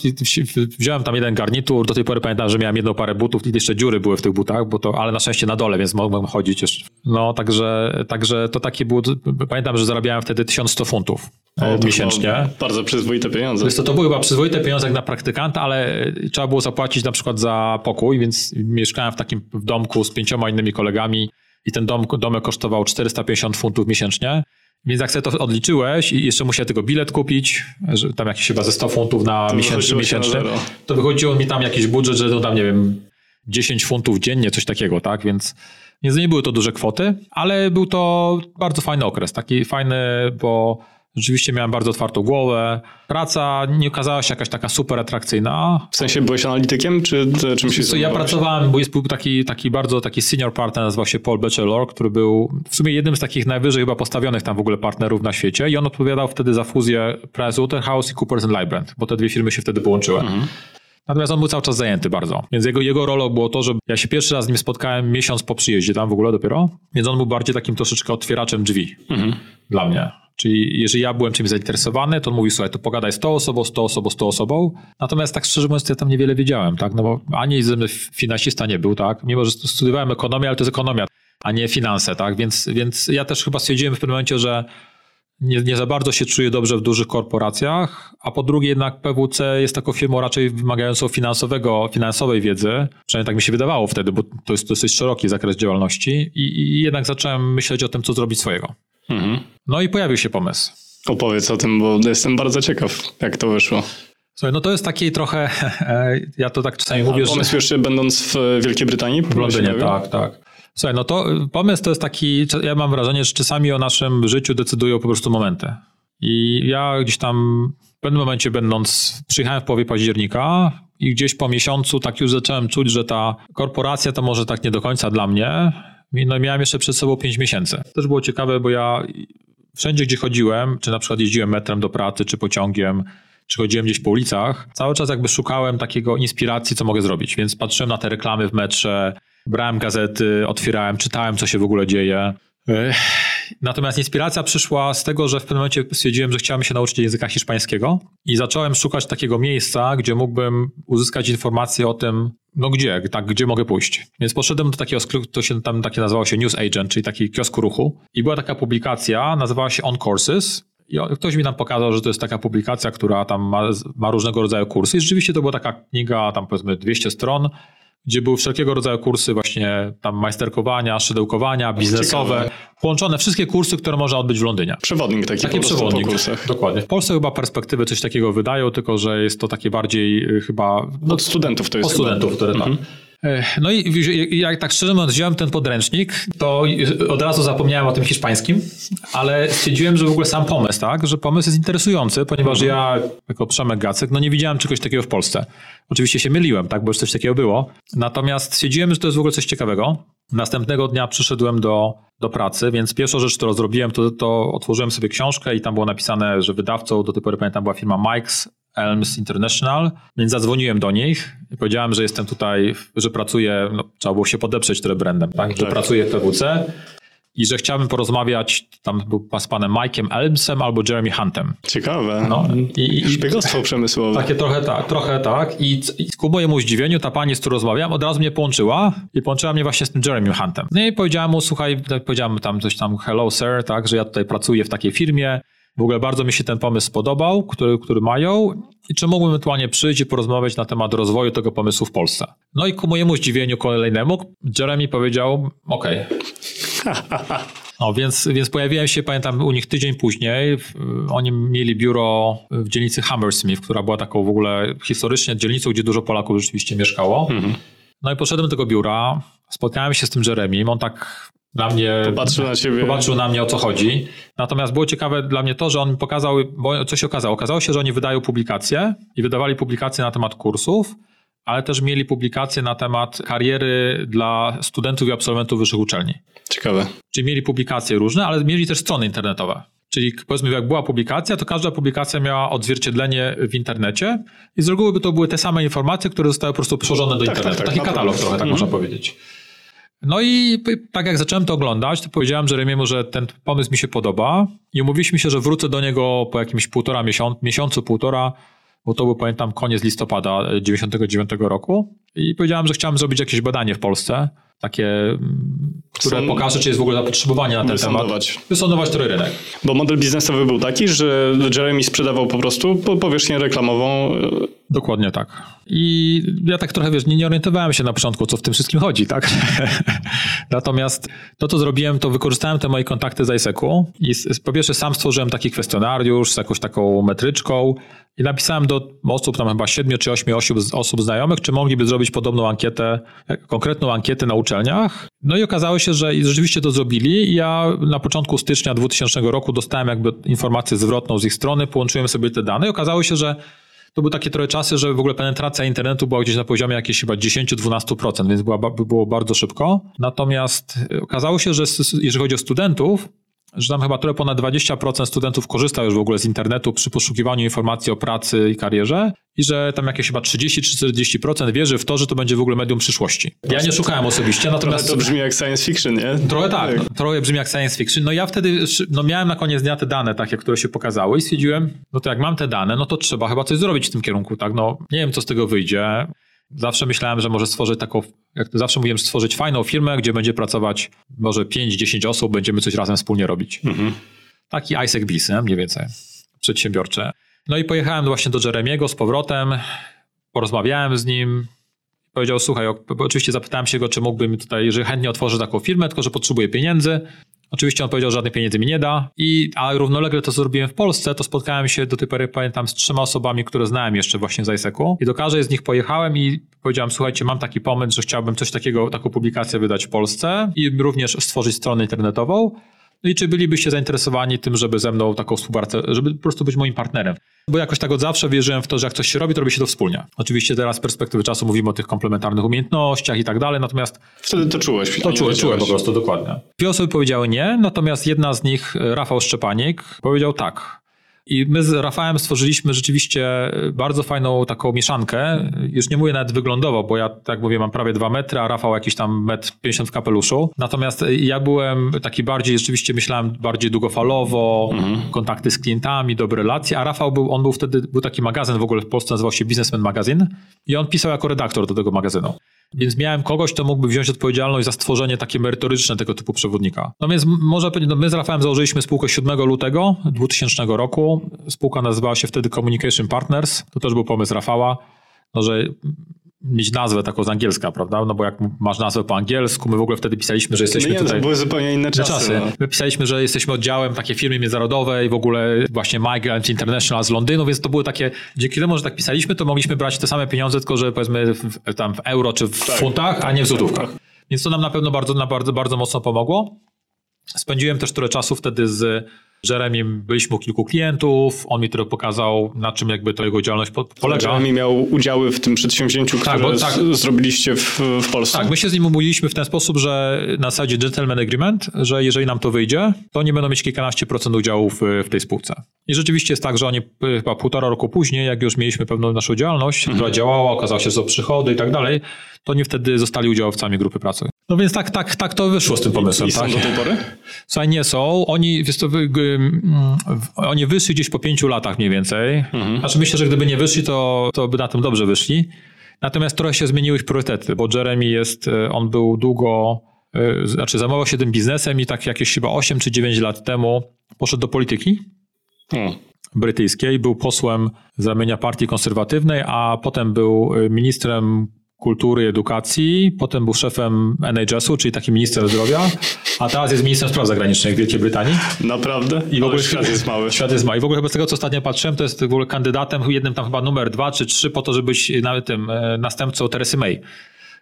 wziąłem tam jeden garnitur, do tej pory pamiętam, że miałem jedną parę butów i jeszcze dziury były w tych butach, bo to, ale na szczęście na dole, więc mogłem chodzić jeszcze. No także, także to takie było, pamiętam, że zarabiałem wtedy 1100 funtów o, miesięcznie. Bardzo przyzwoite pieniądze. Więc to, to były chyba przyzwoite pieniądze jak na praktykanta, ale trzeba było zapłacić na przykład za pokój, więc mieszkałem w takim w domku z pięcioma innymi kolegami i ten dom, domek kosztował 450 funtów miesięcznie. Więc jak sobie to odliczyłeś i jeszcze musiałem tego bilet kupić, że tam jakieś chyba ze 100 funtów na to miesięczny, miesięczny to wychodziło mi tam jakiś budżet, że to tam, nie wiem, 10 funtów dziennie, coś takiego, tak? Więc, więc nie były to duże kwoty, ale był to bardzo fajny okres, taki fajny, bo Rzeczywiście miałem bardzo otwartą głowę. Praca nie okazała się jakaś taka super atrakcyjna. W sensie byłeś analitykiem, czy czymś się Ja pracowałem, bo jest był taki, taki bardzo taki senior partner, nazywał się Paul Batchelor, który był w sumie jednym z takich najwyżej chyba postawionych tam w ogóle partnerów na świecie i on odpowiadał wtedy za fuzję Pricewaterhouse i Coopers Lybrand, bo te dwie firmy się wtedy połączyły. Mhm. Natomiast on był cały czas zajęty bardzo. Więc jego, jego rolą było to, że ja się pierwszy raz z nim spotkałem miesiąc po przyjeździe tam w ogóle dopiero, więc on był bardziej takim troszeczkę otwieraczem drzwi mhm. dla mnie. Czyli jeżeli ja byłem czymś zainteresowany, to on mówił, słuchaj, to pogadaj z tą osobą, z tą osobą, z tą osobą. Natomiast tak szczerze mówiąc, ja tam niewiele wiedziałem, tak? No bo ani ze mnie finansista nie był, tak? Mimo, że studiowałem ekonomię, ale to jest ekonomia, a nie finanse, tak? Więc, więc ja też chyba stwierdziłem w pewnym momencie, że nie, nie za bardzo się czuję dobrze w dużych korporacjach, a po drugie jednak PWC jest taką firmą raczej wymagającą finansowego, finansowej wiedzy, przynajmniej tak mi się wydawało wtedy, bo to jest dosyć szeroki zakres działalności i, i jednak zacząłem myśleć o tym, co zrobić swojego. Mhm. No i pojawił się pomysł. Opowiedz o tym, bo jestem bardzo ciekaw, jak to wyszło. Słuchaj, no to jest taki trochę, ja to tak czasami A mówię, pomysł że... jeszcze będąc w Wielkiej Brytanii? W Londynie, tak, tak. Słuchaj, no to pomysł to jest taki, ja mam wrażenie, że czasami o naszym życiu decydują po prostu momenty. I ja gdzieś tam w pewnym momencie będąc, przyjechałem w połowie października i gdzieś po miesiącu tak już zacząłem czuć, że ta korporacja to może tak nie do końca dla mnie. No miałem jeszcze przed sobą 5 miesięcy. Też było ciekawe, bo ja wszędzie, gdzie chodziłem, czy na przykład jeździłem metrem do pracy, czy pociągiem, czy chodziłem gdzieś po ulicach, cały czas jakby szukałem takiego inspiracji, co mogę zrobić. Więc patrzyłem na te reklamy w metrze, brałem gazety, otwierałem, czytałem, co się w ogóle dzieje. Natomiast inspiracja przyszła z tego, że w pewnym momencie stwierdziłem, że chciałem się nauczyć języka hiszpańskiego i zacząłem szukać takiego miejsca, gdzie mógłbym uzyskać informacje o tym, no gdzie, tak, gdzie mogę pójść. Więc poszedłem do takiego, to się tam takie nazywało się News Agent, czyli taki kiosku ruchu i była taka publikacja, nazywała się On Courses i ktoś mi tam pokazał, że to jest taka publikacja, która tam ma, ma różnego rodzaju kursy i rzeczywiście to była taka kniga, tam powiedzmy 200 stron, gdzie były wszelkiego rodzaju kursy właśnie tam majsterkowania, szydełkowania, biznesowe, Ciekawe. połączone wszystkie kursy, które można odbyć w Londynie. Przewodnik taki taki przewodnik, po kursach. Dokładnie. W Polsce chyba perspektywy coś takiego wydają, tylko że jest to takie bardziej y, chyba... Od studentów to jest Od studentów, które tak. Mhm. No i jak tak szczerze mówiąc wziąłem ten podręcznik, to od razu zapomniałem o tym hiszpańskim, ale stwierdziłem, że w ogóle sam pomysł, tak, że pomysł jest interesujący, ponieważ mhm. ja jako Przemek Gacek, no nie widziałem czegoś takiego w Polsce. Oczywiście się myliłem, tak, bo już coś takiego było. Natomiast stwierdziłem, że to jest w ogóle coś ciekawego. Następnego dnia przyszedłem do, do pracy, więc pierwsza rzecz, którą zrobiłem, to, to otworzyłem sobie książkę i tam było napisane, że wydawcą do tej pory pamiętam była firma Mike's Elms International, więc zadzwoniłem do nich i powiedziałem, że jestem tutaj, że pracuję, no, trzeba było się podeprzeć tym brandem, tak? że tak. pracuję w PWC i że chciałbym porozmawiać tam z panem Mike'em Elmsem albo Jeremy Huntem. Ciekawe. No, i, Szpiegostwo przemysłowe. Takie trochę tak, trochę tak. I, I ku mojemu zdziwieniu ta pani, z którą rozmawiam, od razu mnie połączyła i połączyła mnie właśnie z tym Jeremy Huntem. No i powiedziałem mu, słuchaj, tak powiedziałem tam coś tam, hello sir, tak, że ja tutaj pracuję w takiej firmie, w ogóle bardzo mi się ten pomysł spodobał, który, który mają i czy mógłbym ewentualnie przyjść i porozmawiać na temat rozwoju tego pomysłu w Polsce. No i ku mojemu zdziwieniu kolejnemu Jeremy powiedział, okej. Okay. No, więc, więc pojawiłem się, pamiętam, u nich tydzień później. Oni mieli biuro w dzielnicy Hammersmith, która była taką w ogóle historycznie dzielnicą, gdzie dużo Polaków rzeczywiście mieszkało. Mhm. No i poszedłem do tego biura, spotkałem się z tym Jeremy. On tak na mnie. Popatrzył na ciebie. Popatrzył na mnie o co chodzi. Natomiast było ciekawe dla mnie to, że on pokazał, bo co się okazało? Okazało się, że oni wydają publikacje i wydawali publikacje na temat kursów, ale też mieli publikacje na temat kariery dla studentów i absolwentów wyższych uczelni. Ciekawe. Czyli mieli publikacje różne, ale mieli też strony internetowe. Czyli powiedzmy, jak była publikacja, to każda publikacja miała odzwierciedlenie w internecie i z reguły by to były te same informacje, które zostały po prostu przełożone do Tak, internetu. tak, tak, Taki katalog trochę, tak Mhm. można powiedzieć. No i tak jak zacząłem to oglądać, to powiedziałem Jeremiemu, że ten pomysł mi się podoba i umówiliśmy się, że wrócę do niego po jakimś półtora miesiącu, miesiącu, półtora, bo to był, pamiętam, koniec listopada e, 99 roku i powiedziałem, że chciałem zrobić jakieś badanie w Polsce, takie, mm, które Są- pokaże, czy jest w ogóle zapotrzebowanie na ten temat. Wysądować. Wysądować trochę rynek. Bo model biznesowy był taki, że Jeremy sprzedawał po prostu po- powierzchnię reklamową. Dokładnie tak. I ja tak trochę, wiesz, nie, nie orientowałem się na początku, co w tym wszystkim chodzi, tak? Natomiast to, co zrobiłem, to wykorzystałem te moje kontakty z ISEC-u i s- po pierwsze sam stworzyłem taki kwestionariusz z jakąś taką metryczką i napisałem do osób, tam chyba siedmiu czy ośmiu osób, osób znajomych, czy mogliby zrobić podobną ankietę, e, konkretną ankietę na uczelniach. No i okazało się, że rzeczywiście to zrobili. Ja na początku stycznia 2000 roku dostałem jakby informację zwrotną z ich strony, połączyłem sobie te dane i okazało się, że to były takie trochę czasy, że w ogóle penetracja internetu była gdzieś na poziomie jakieś chyba 10-12%, więc była, było bardzo szybko. Natomiast y, okazało się, że jeżeli chodzi o studentów, że tam chyba trochę ponad 20% studentów korzysta już w ogóle z internetu przy poszukiwaniu informacji o pracy i karierze i że tam jakieś chyba 30 czy 40% wierzy w to, że to będzie w ogóle medium przyszłości. Ja nie szukałem osobiście, Trochę natomiast... to brzmi jak science fiction, nie? Trochę tak, no, trochę brzmi jak science fiction. No ja wtedy, no miałem na koniec dnia te dane takie, które się pokazały i stwierdziłem, no to jak mam te dane, no to trzeba chyba coś zrobić w tym kierunku, tak? No nie wiem, co z tego wyjdzie. Zawsze myślałem, że może stworzyć taką, jak zawsze mówiłem, stworzyć fajną firmę, gdzie będzie pracować może 5-10 osób, będziemy coś razem wspólnie robić. Mhm. Taki Isaac Biz, nie? mniej więcej, przedsiębiorcze. No i pojechałem właśnie do Jeremiego z powrotem, porozmawiałem z nim, powiedział, słuchaj, oczywiście zapytałem się go, czy mógłbym tutaj, że chętnie otworzę taką firmę, tylko że potrzebuję pieniędzy. Oczywiście on powiedział, że żadnych pieniędzy mi nie da. I, a równolegle to, co zrobiłem w Polsce, to spotkałem się do tej pory, pamiętam, z trzema osobami, które znałem jeszcze właśnie z ISEC-u. I do każdej z nich pojechałem i powiedziałem, słuchajcie, mam taki pomysł, że chciałbym coś takiego, taką publikację wydać w Polsce i również stworzyć stronę internetową. No i czy bylibyście zainteresowani tym, żeby ze mną taką współpracę, żeby po prostu być moim partnerem? Bo jakoś tak od zawsze wierzyłem w to, że jak coś się robi, to robi się to wspólnie. Oczywiście teraz z perspektywy czasu mówimy o tych komplementarnych umiejętnościach i tak dalej, natomiast Wtedy to czułeś. to czułem, czułem po prostu, dokładnie. Dwie osoby powiedziały nie, natomiast jedna z nich, Rafał Szczepanik, powiedział tak. I my z Rafałem stworzyliśmy rzeczywiście bardzo fajną taką mieszankę. Już nie mówię nawet wyglądowo, bo ja, tak mówię, mam prawie dwa metry, a Rafał jakiś tam metr 50 w kapeluszu. Natomiast ja byłem taki bardziej, rzeczywiście myślałem bardziej długofalowo, kontakty z klientami, dobre relacje, a Rafał był, on był wtedy, był taki magazyn w ogóle w Polsce, nazywał się Businessman Magazine i on pisał jako redaktor do tego magazynu. Więc miałem kogoś, kto mógłby wziąć odpowiedzialność za stworzenie takie merytoryczne tego typu przewodnika. No więc m- można powiedzieć, no my z Rafałem założyliśmy spółkę 7 lutego 2000 roku. Spółka nazywała się wtedy Communication Partners. To też był pomysł Rafała, no, że mieć nazwę taką z angielska, prawda? No bo jak masz nazwę po angielsku, my w ogóle wtedy pisaliśmy, że No jesteśmy nie, tutaj... były zupełnie inne czasy. czasy. No. My pisaliśmy, że jesteśmy oddziałem takiej firmy międzynarodowej, w ogóle właśnie Migrant International z Londynu, więc to były takie, dzięki temu, że tak pisaliśmy, to mogliśmy brać te same pieniądze, tylko że powiedzmy w, tam w euro czy w Tak. funtach, a nie w złotówkach. Więc to nam na pewno bardzo, na bardzo, bardzo mocno pomogło. Spędziłem też trochę czasu wtedy z Jeremiem, byliśmy u kilku klientów, on mi trochę pokazał, na czym jakby to jego działalność po, polega. Jeremy miał udziały w tym przedsięwzięciu, Tak, które bo tak- zrobiliście w, w Polsce. Tak, my się z nim umówiliśmy w ten sposób, że na zasadzie gentleman agreement, że jeżeli nam to wyjdzie, to oni będą mieć kilkanaście procent udziału w, w tej spółce. I rzeczywiście jest tak, że oni y, chyba półtora roku później, jak już mieliśmy pewną naszą działalność, która działała, okazało się, że są przychody i tak dalej, to oni wtedy zostali udziałowcami grupy pracy. No więc tak, tak, tak to wyszło z tym pomysłem. I są tak? do tej pory? Słuchaj, nie są. Oni, wiesz co, wy- mm, oni wyszli gdzieś po pięciu latach mniej więcej. Znaczy myślę, że gdyby nie wyszli, to, to by na tym dobrze wyszli. Natomiast trochę się zmieniły ich priorytety, bo Jeremy jest, e, on był długo, e, znaczy zajmował się tym biznesem i tak jakieś chyba 8 czy 9 lat temu poszedł do polityki O, brytyjskiej, był posłem z ramienia partii konserwatywnej, a potem był e, ministrem kultury i edukacji, potem był szefem NHS-u, czyli takim ministrem zdrowia, a teraz jest ministrem spraw zagranicznych Wielkiej Brytanii. naprawdę? I w ogóle Ale świat jest mały. Świat jest mały. I w ogóle chyba z tego, co ostatnio patrzyłem, to jest w ogóle kandydatem, jednym tam chyba numer dwa czy trzy, po to, żeby być na tym e, następcą Teresy May.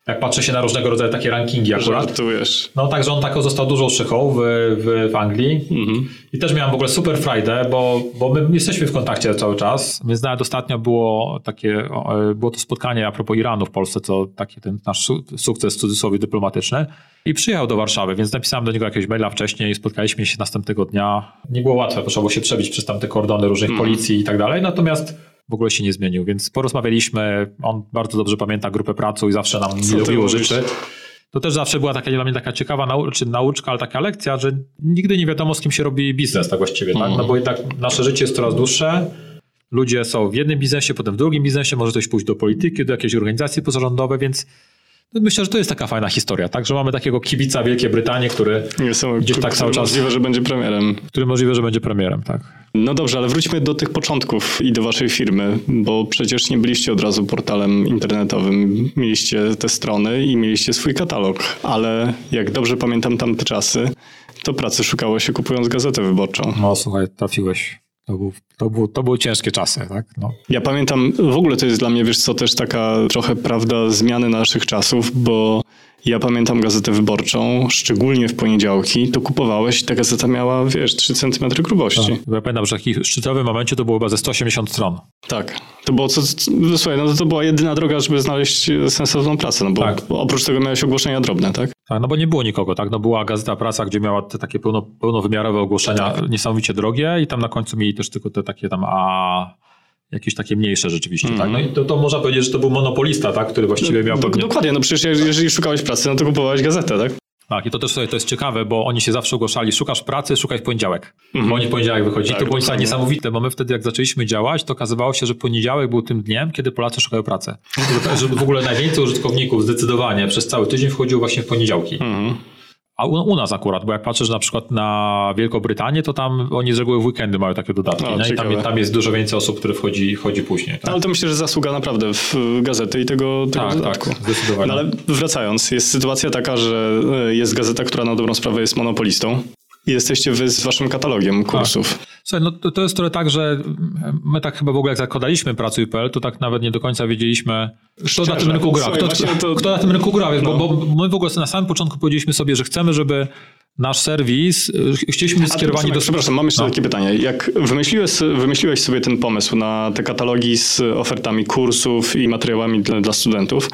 Jak patrzę się na różnego rodzaju takie rankingi akurat. Żartujesz. No także on tak został dużą szychą w, w, w Anglii. Mhm. I też miałem w ogóle super Friday, bo, bo my jesteśmy w kontakcie cały czas. Więc nawet ostatnio było takie, o, było to spotkanie a propos Iranu w Polsce, co taki ten nasz su- sukces w cudzysłowie dyplomatyczny. I przyjechał do Warszawy, więc napisałem do niego jakiegoś maila wcześniej i spotkaliśmy się następnego dnia. Nie było łatwe, trzeba było się przebić przez tamte kordony różnych Mhm. policji i tak dalej. Natomiast w ogóle się nie zmienił, więc porozmawialiśmy. On bardzo dobrze pamięta grupę pracy i zawsze nam Co mówisz? życzy. To też zawsze była taka dla mnie taka ciekawa nau- czy nauczka, ale taka lekcja, że nigdy nie wiadomo z kim się robi biznes tak właściwie, tak? No bo jednak nasze życie jest coraz dłuższe. Ludzie są w jednym biznesie, potem w drugim biznesie, może ktoś pójść do polityki, do jakiejś organizacji pozarządowej, więc myślę, że to jest taka fajna historia, tak? Że mamy takiego kibica Wielkiej Brytanii, który. Gdzieś tak cały czas- Możliwe, że będzie premierem. który możliwe, że będzie premierem, tak? No dobrze, ale wróćmy do tych początków i do waszej firmy, bo przecież nie byliście od razu portalem internetowym. Mieliście te strony i mieliście swój katalog, ale jak dobrze pamiętam tamte czasy, to pracy szukało się kupując gazetę wyborczą. No słuchaj, trafiłeś. To, był, to, był, to były ciężkie czasy, tak? No. Ja pamiętam, w ogóle to jest dla mnie, wiesz co, też taka trochę prawda zmiany naszych czasów, bo ja pamiętam gazetę wyborczą, szczególnie w poniedziałki, to kupowałeś, ta gazeta miała, wiesz, 3 cm grubości. Ja pamiętam, że w takim szczytowym momencie to było chyba ze 180 stron. Tak. To było co, słuchaj, no to była jedyna droga, żeby znaleźć sensowną pracę, no bo Tak. oprócz tego miałeś ogłoszenia drobne, tak? Tak, no bo nie było nikogo, tak? No była Gazeta Prasa, gdzie miała te takie pełno, pełnowymiarowe ogłoszenia, niesamowicie drogie i tam na końcu mieli też tylko te takie tam a jakieś takie mniejsze rzeczywiście, tak? No i to, to można powiedzieć, że to był monopolista, tak? Który właściwie miał... Do, pewnie- dokładnie, no przecież jeżeli szukałeś pracy, no to kupowałeś gazetę, tak? Tak, i to też sobie to jest ciekawe, bo oni się zawsze ogłaszali, szukasz pracy, szukaj w poniedziałek. Bo oni w poniedziałek wychodzili. Tak, to było dokładnie. niesamowite, bo my wtedy jak zaczęliśmy działać, to okazywało się, że poniedziałek był tym dniem, kiedy Polacy szukają pracy. Że- Że w ogóle najwięcej użytkowników zdecydowanie przez cały tydzień wchodziło właśnie w poniedziałki. Mhm. A u, u nas akurat, bo jak patrzysz na przykład na Wielką Brytanię, to tam oni z reguły w weekendy mają takie dodatki. O, nie? I tam, tam jest dużo więcej osób, które wchodzi, wchodzi później. Tak, Ale to myślę, że zasługa naprawdę w gazety i tego, tego tak, dodatku. tak zdecydowanie. No ale wracając, jest sytuacja taka, że e, jest gazeta, która na dobrą sprawę jest monopolistą. I jesteście wy z waszym katalogiem kursów. Słuchaj, no to, to jest trochę tak, że my tak chyba w ogóle jak zakładaliśmy Pracuj.pl, to tak nawet nie do końca wiedzieliśmy, kto na Szczerze. tym rynku gra. Słuchaj, Kto, to- kto na tym rynku gra, No. bo, bo my w ogóle na samym początku powiedzieliśmy sobie, że chcemy, żeby nasz serwis, y, chcieliśmy być skierowani do... Przepraszam, mam jeszcze No. takie pytanie. Jak wymyśliłeś, wymyśliłeś sobie ten pomysł na te katalogi z ofertami kursów i materiałami dla, dla studentów,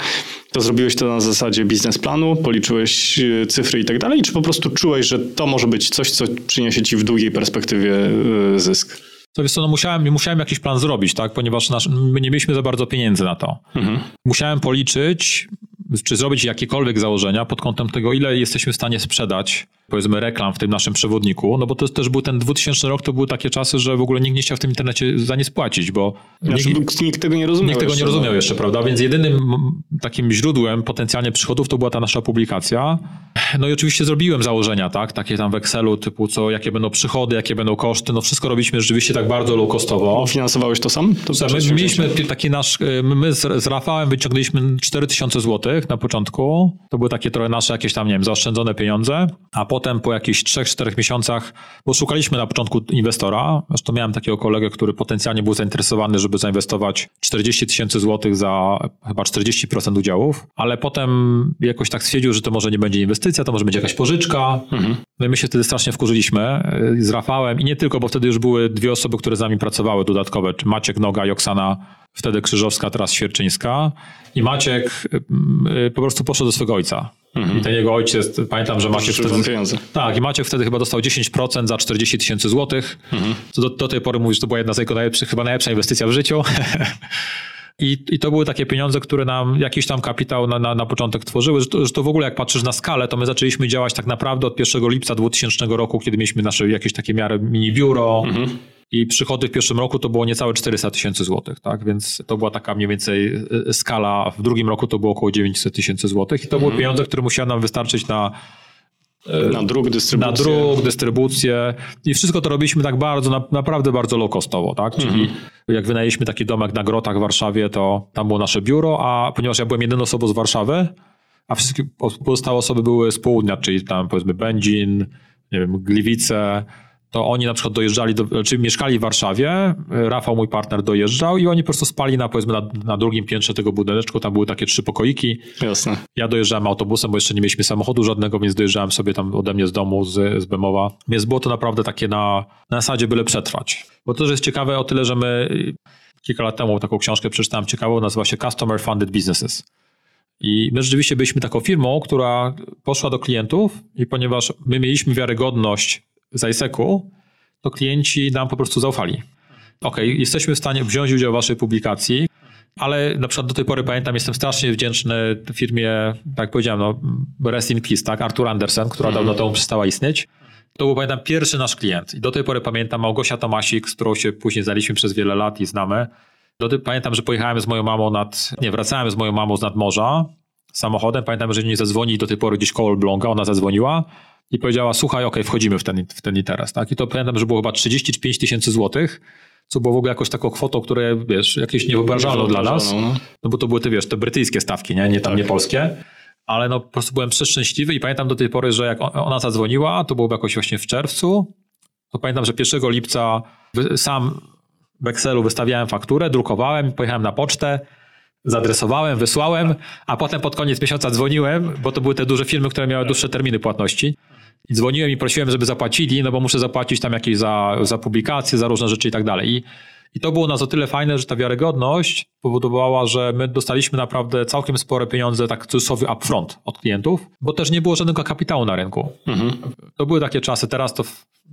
to zrobiłeś to na zasadzie biznesplanu, policzyłeś e, cyfry i tak dalej, czy po prostu czułeś, że to może być coś, co przyniesie ci w długiej perspektywie e, zysk? To wiesz co, no musiałem, musiałem jakiś plan zrobić, tak? ponieważ nasz, my nie mieliśmy za bardzo pieniędzy na to. Mhm. Musiałem policzyć, czy zrobić jakiekolwiek założenia pod kątem tego, ile jesteśmy w stanie sprzedać, powiedzmy, reklam w tym naszym przewodniku, no bo to też był ten 2000 rok, to były takie czasy, że w ogóle nikt nie chciał w tym internecie za nie spłacić, bo Znaczy, nikt, nikt tego nie rozumiał. nikt tego nie jeszcze, rozumiał no. jeszcze, prawda? Więc jedynym takim źródłem potencjalnie przychodów to była ta nasza publikacja. No i oczywiście zrobiłem założenia, tak? Takie tam w Excelu typu co, jakie będą przychody, jakie będą koszty, no wszystko robiliśmy rzeczywiście tak bardzo low costowo. Finansowałeś to sam? To My mieliśmy taki nasz, y, my z, z Rafałem wyciągnęliśmy 4000 zł na początku. To były takie trochę nasze jakieś tam, nie wiem, zaoszczędzone pieniądze, a potem po jakichś 3-4 miesiącach, bo szukaliśmy na początku inwestora, zresztą miałem takiego kolegę, który potencjalnie był zainteresowany, żeby zainwestować 40 tysięcy złotych za chyba 40% udziałów, ale potem jakoś tak stwierdził, że to może nie będzie inwestycja, to może będzie jakaś pożyczka. No i my się wtedy strasznie wkurzyliśmy y, z Rafałem. I nie tylko, bo wtedy już były dwie osoby, które z nami pracowały dodatkowe, Maciek Noga i Oksana, wtedy Krzyżowska, teraz Świerczyńska. I Maciek y, y, po prostu poszedł do swojego ojca. I ten jego ojciec, pamiętam, że Maciek wtedy... pieniądze. Tak, i Maciek wtedy chyba dostał 10% za 40 tysięcy złotych, co do, do tej pory mówisz, że to była jedna z jego najlepszych, chyba najlepsza inwestycja w życiu. I, I to były takie pieniądze, które nam jakiś tam kapitał na, na, na początek tworzyły, że to, że to w ogóle jak patrzysz na skalę, to my zaczęliśmy działać tak naprawdę od 1 lipca 2000 roku, kiedy mieliśmy nasze jakieś takie miarę mini biuro i przychody w pierwszym roku to było niecałe 400 tysięcy złotych, tak? Więc to była taka mniej więcej y, skala. W drugim roku to było około 900 tysięcy złotych i to były pieniądze, które musiały nam wystarczyć na Na druk, dystrybucję. na druk, dystrybucję i wszystko to robiliśmy tak bardzo, na, naprawdę bardzo low costowo, tak? Czyli jak wynajęliśmy taki domek na Grotach w Warszawie, to tam było nasze biuro, a ponieważ ja byłem jedyną osobą z Warszawy, a wszystkie po- pozostałe osoby były z południa, czyli tam powiedzmy Będzin, nie wiem, Gliwice, to oni na przykład dojeżdżali, do, czy znaczy mieszkali w Warszawie, Rafał, mój partner, dojeżdżał i oni po prostu spali na, powiedzmy, na, na drugim piętrze tego budyneczku, tam były takie trzy pokoiki. Jasne. Ja dojeżdżałem autobusem, bo jeszcze nie mieliśmy samochodu żadnego, więc dojeżdżałem sobie tam ode mnie z domu, z, z Bemowa. Więc było to naprawdę takie na, na zasadzie byle przetrwać. Bo to, że jest ciekawe o tyle, że my kilka lat temu taką książkę przeczytałem ciekawą, nazywa się Customer Funded Businesses. I my rzeczywiście byliśmy taką firmą, która poszła do klientów i ponieważ my mieliśmy wiarygodność z ISEC-u, to klienci nam po prostu zaufali. OK, jesteśmy w stanie wziąć udział w waszej publikacji, ale na przykład do tej pory pamiętam, jestem strasznie wdzięczny firmie, tak jak powiedziałem, no, Rest in Peace, tak, Artur Andersen, która dawno temu przestała istnieć. To był, pamiętam, pierwszy nasz klient. I do tej pory pamiętam Małgosia Tomasik, z którą się później znaliśmy przez wiele lat i znamy. Do tej, pamiętam, że pojechałem z moją mamą nad, nie, wracałem z moją mamą z nadmorza samochodem. Pamiętam, że nie zadzwoni do tej pory gdzieś koło Elbląga, ona zadzwoniła i powiedziała, słuchaj, okej, okay, wchodzimy w ten, w ten interes, tak? I to pamiętam, że było chyba 35 tysięcy złotych, co było w ogóle jakoś taką kwotą, które, wiesz, jakieś niewyobrażalną dla nas, no. no bo to były te, wiesz, te brytyjskie stawki, nie, nie tam tak. nie polskie, ale no po prostu byłem przeszczęśliwy i pamiętam do tej pory, że jak ona zadzwoniła, to było jakoś właśnie w czerwcu, to pamiętam, że 1 lipca sam w Excelu wystawiałem fakturę, drukowałem, pojechałem na pocztę, zadresowałem, wysłałem, a potem pod koniec miesiąca dzwoniłem, bo to były te duże firmy, które miały dłuższe terminy płatności. I dzwoniłem i prosiłem, żeby zapłacili, no bo muszę zapłacić tam jakieś za, za publikacje, za różne rzeczy i tak dalej. I, I to było nas o tyle fajne, że ta wiarygodność powodowała, że my dostaliśmy naprawdę całkiem spore pieniądze, tak cudzysłowie upfront od klientów, bo też nie było żadnego kapitału na rynku. Mhm. To były takie czasy, teraz to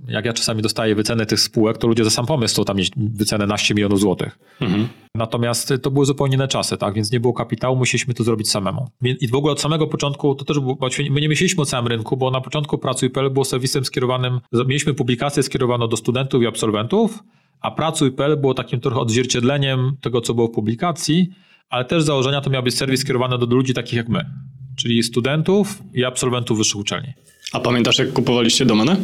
jak ja czasami dostaję wycenę tych spółek, to ludzie za sam pomysł to tam mieć wycenę naście milionów złotych. Mhm. Natomiast to były zupełnie inne czasy, tak? Więc nie było kapitału, musieliśmy to zrobić samemu. I w ogóle od samego początku to też było, my nie myśleliśmy o całym rynku, bo na początku Pracuj.pl było serwisem skierowanym, mieliśmy publikację skierowaną do studentów i absolwentów, a Pracuj.pl było takim trochę odzwierciedleniem tego, co było w publikacji, ale też założenia to miał być serwis skierowany do ludzi takich jak my, czyli studentów i absolwentów wyższych uczelni. A pamiętasz, jak kupowaliście domenę?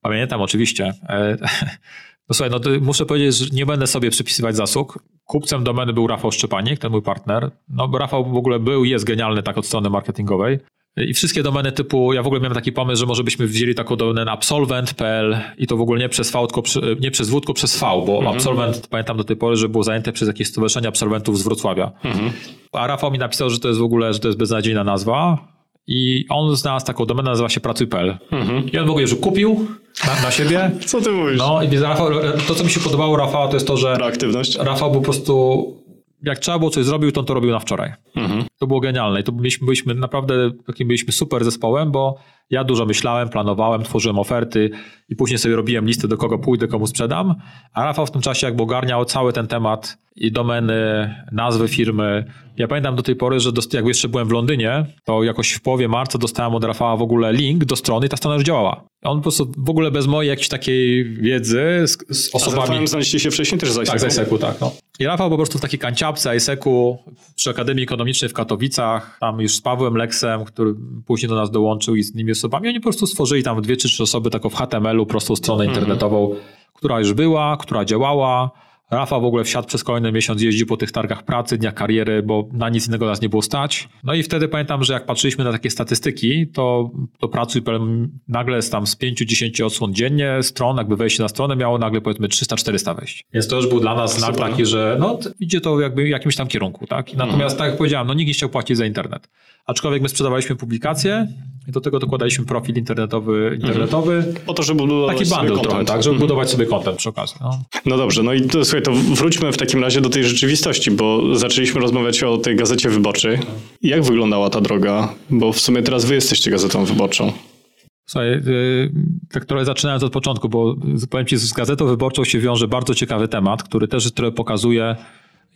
Pamiętam, oczywiście. E, no słuchaj, no muszę powiedzieć, że nie będę sobie przypisywać zasług. Kupcem domeny był Rafał Szczepanik, ten mój partner. No Rafał w ogóle był jest genialny tak od strony marketingowej. I wszystkie domeny typu, ja w ogóle miałem taki pomysł, że może byśmy wzięli taką domenę absolvent.pl i to w ogóle nie przez V, tylko przy, nie przez W, tylko przez V, bo mhm. absolvent, pamiętam do tej pory, że było zajęte przez jakieś stowarzyszenie absolwentów z Wrocławia. Mhm. A Rafał mi napisał, że to jest w ogóle, że to jest beznadziejna nazwa i on znalazł taką domenę, nazywa się pracuj.pl. Mhm. I on w ogóle już kupił na, na, siebie. Co ty mówisz? No i Rafał, to, co mi się podobało Rafała, to jest to, że Proaktywność. Rafał po prostu, jak trzeba było coś zrobił, to on to robił na wczoraj. Mhm. To było genialne i to byliśmy, byliśmy naprawdę takim byliśmy super zespołem, bo ja dużo myślałem, planowałem, tworzyłem oferty i później sobie robiłem listę, do kogo pójdę, komu sprzedam, a Rafał w tym czasie jakby ogarniał cały ten temat i domeny, nazwy firmy. Ja pamiętam do tej pory, że jak jeszcze byłem w Londynie, to jakoś w połowie marca dostałem od Rafała w ogóle link do strony i ta strona już działała. On po prostu w ogóle bez mojej jakiejś takiej wiedzy z, z osobami... A z Rafałem znaliście się wcześniej też z Tak, z ISEC-u, tak. No. I Rafał po prostu w takiej kanciapce ISEC-u przy Akademii Ekonomicznej w Katowicach, tam już z Pawłem Leksem, który później do nas dołączył i z innymi osobami, oni po prostu stworzyli tam dwie czy trzy osoby taką w HTML-u prostą stronę mhm. internetową, która już była, która działała, Rafa w ogóle wsiadł przez kolejny miesiąc, jeździł po tych targach pracy, dniach kariery, bo na nic innego nas nie było stać. No i wtedy pamiętam, że jak patrzyliśmy na takie statystyki, to, to pracuj nagle z tam z 5-10 odsłon dziennie stron, jakby wejście na stronę miało nagle powiedzmy 300-400 wejść. Więc to już był dla nas znak taki, że no idzie to jakby w jakimś tam kierunku, tak? Natomiast mhm. tak jak powiedziałem, no nikt nie chciał płacić za internet. Aczkolwiek my sprzedawaliśmy publikacje i do tego dokładaliśmy profil internetowy. internetowy. Mhm. Po to, żeby budować Taki bundle trochę, tak, żeby mhm. budować sobie kontent przy okazji. No. no dobrze, no i to, słuchaj, to wróćmy w takim razie do tej rzeczywistości, bo zaczęliśmy rozmawiać o tej gazecie wyborczej. Jak wyglądała ta droga? Bo w sumie teraz wy jesteście gazetą wyborczą. Słuchaj, yy, tak trochę zaczynając od początku, bo powiem Ci, z Gazetą Wyborczą się wiąże bardzo ciekawy temat, który też trochę pokazuje,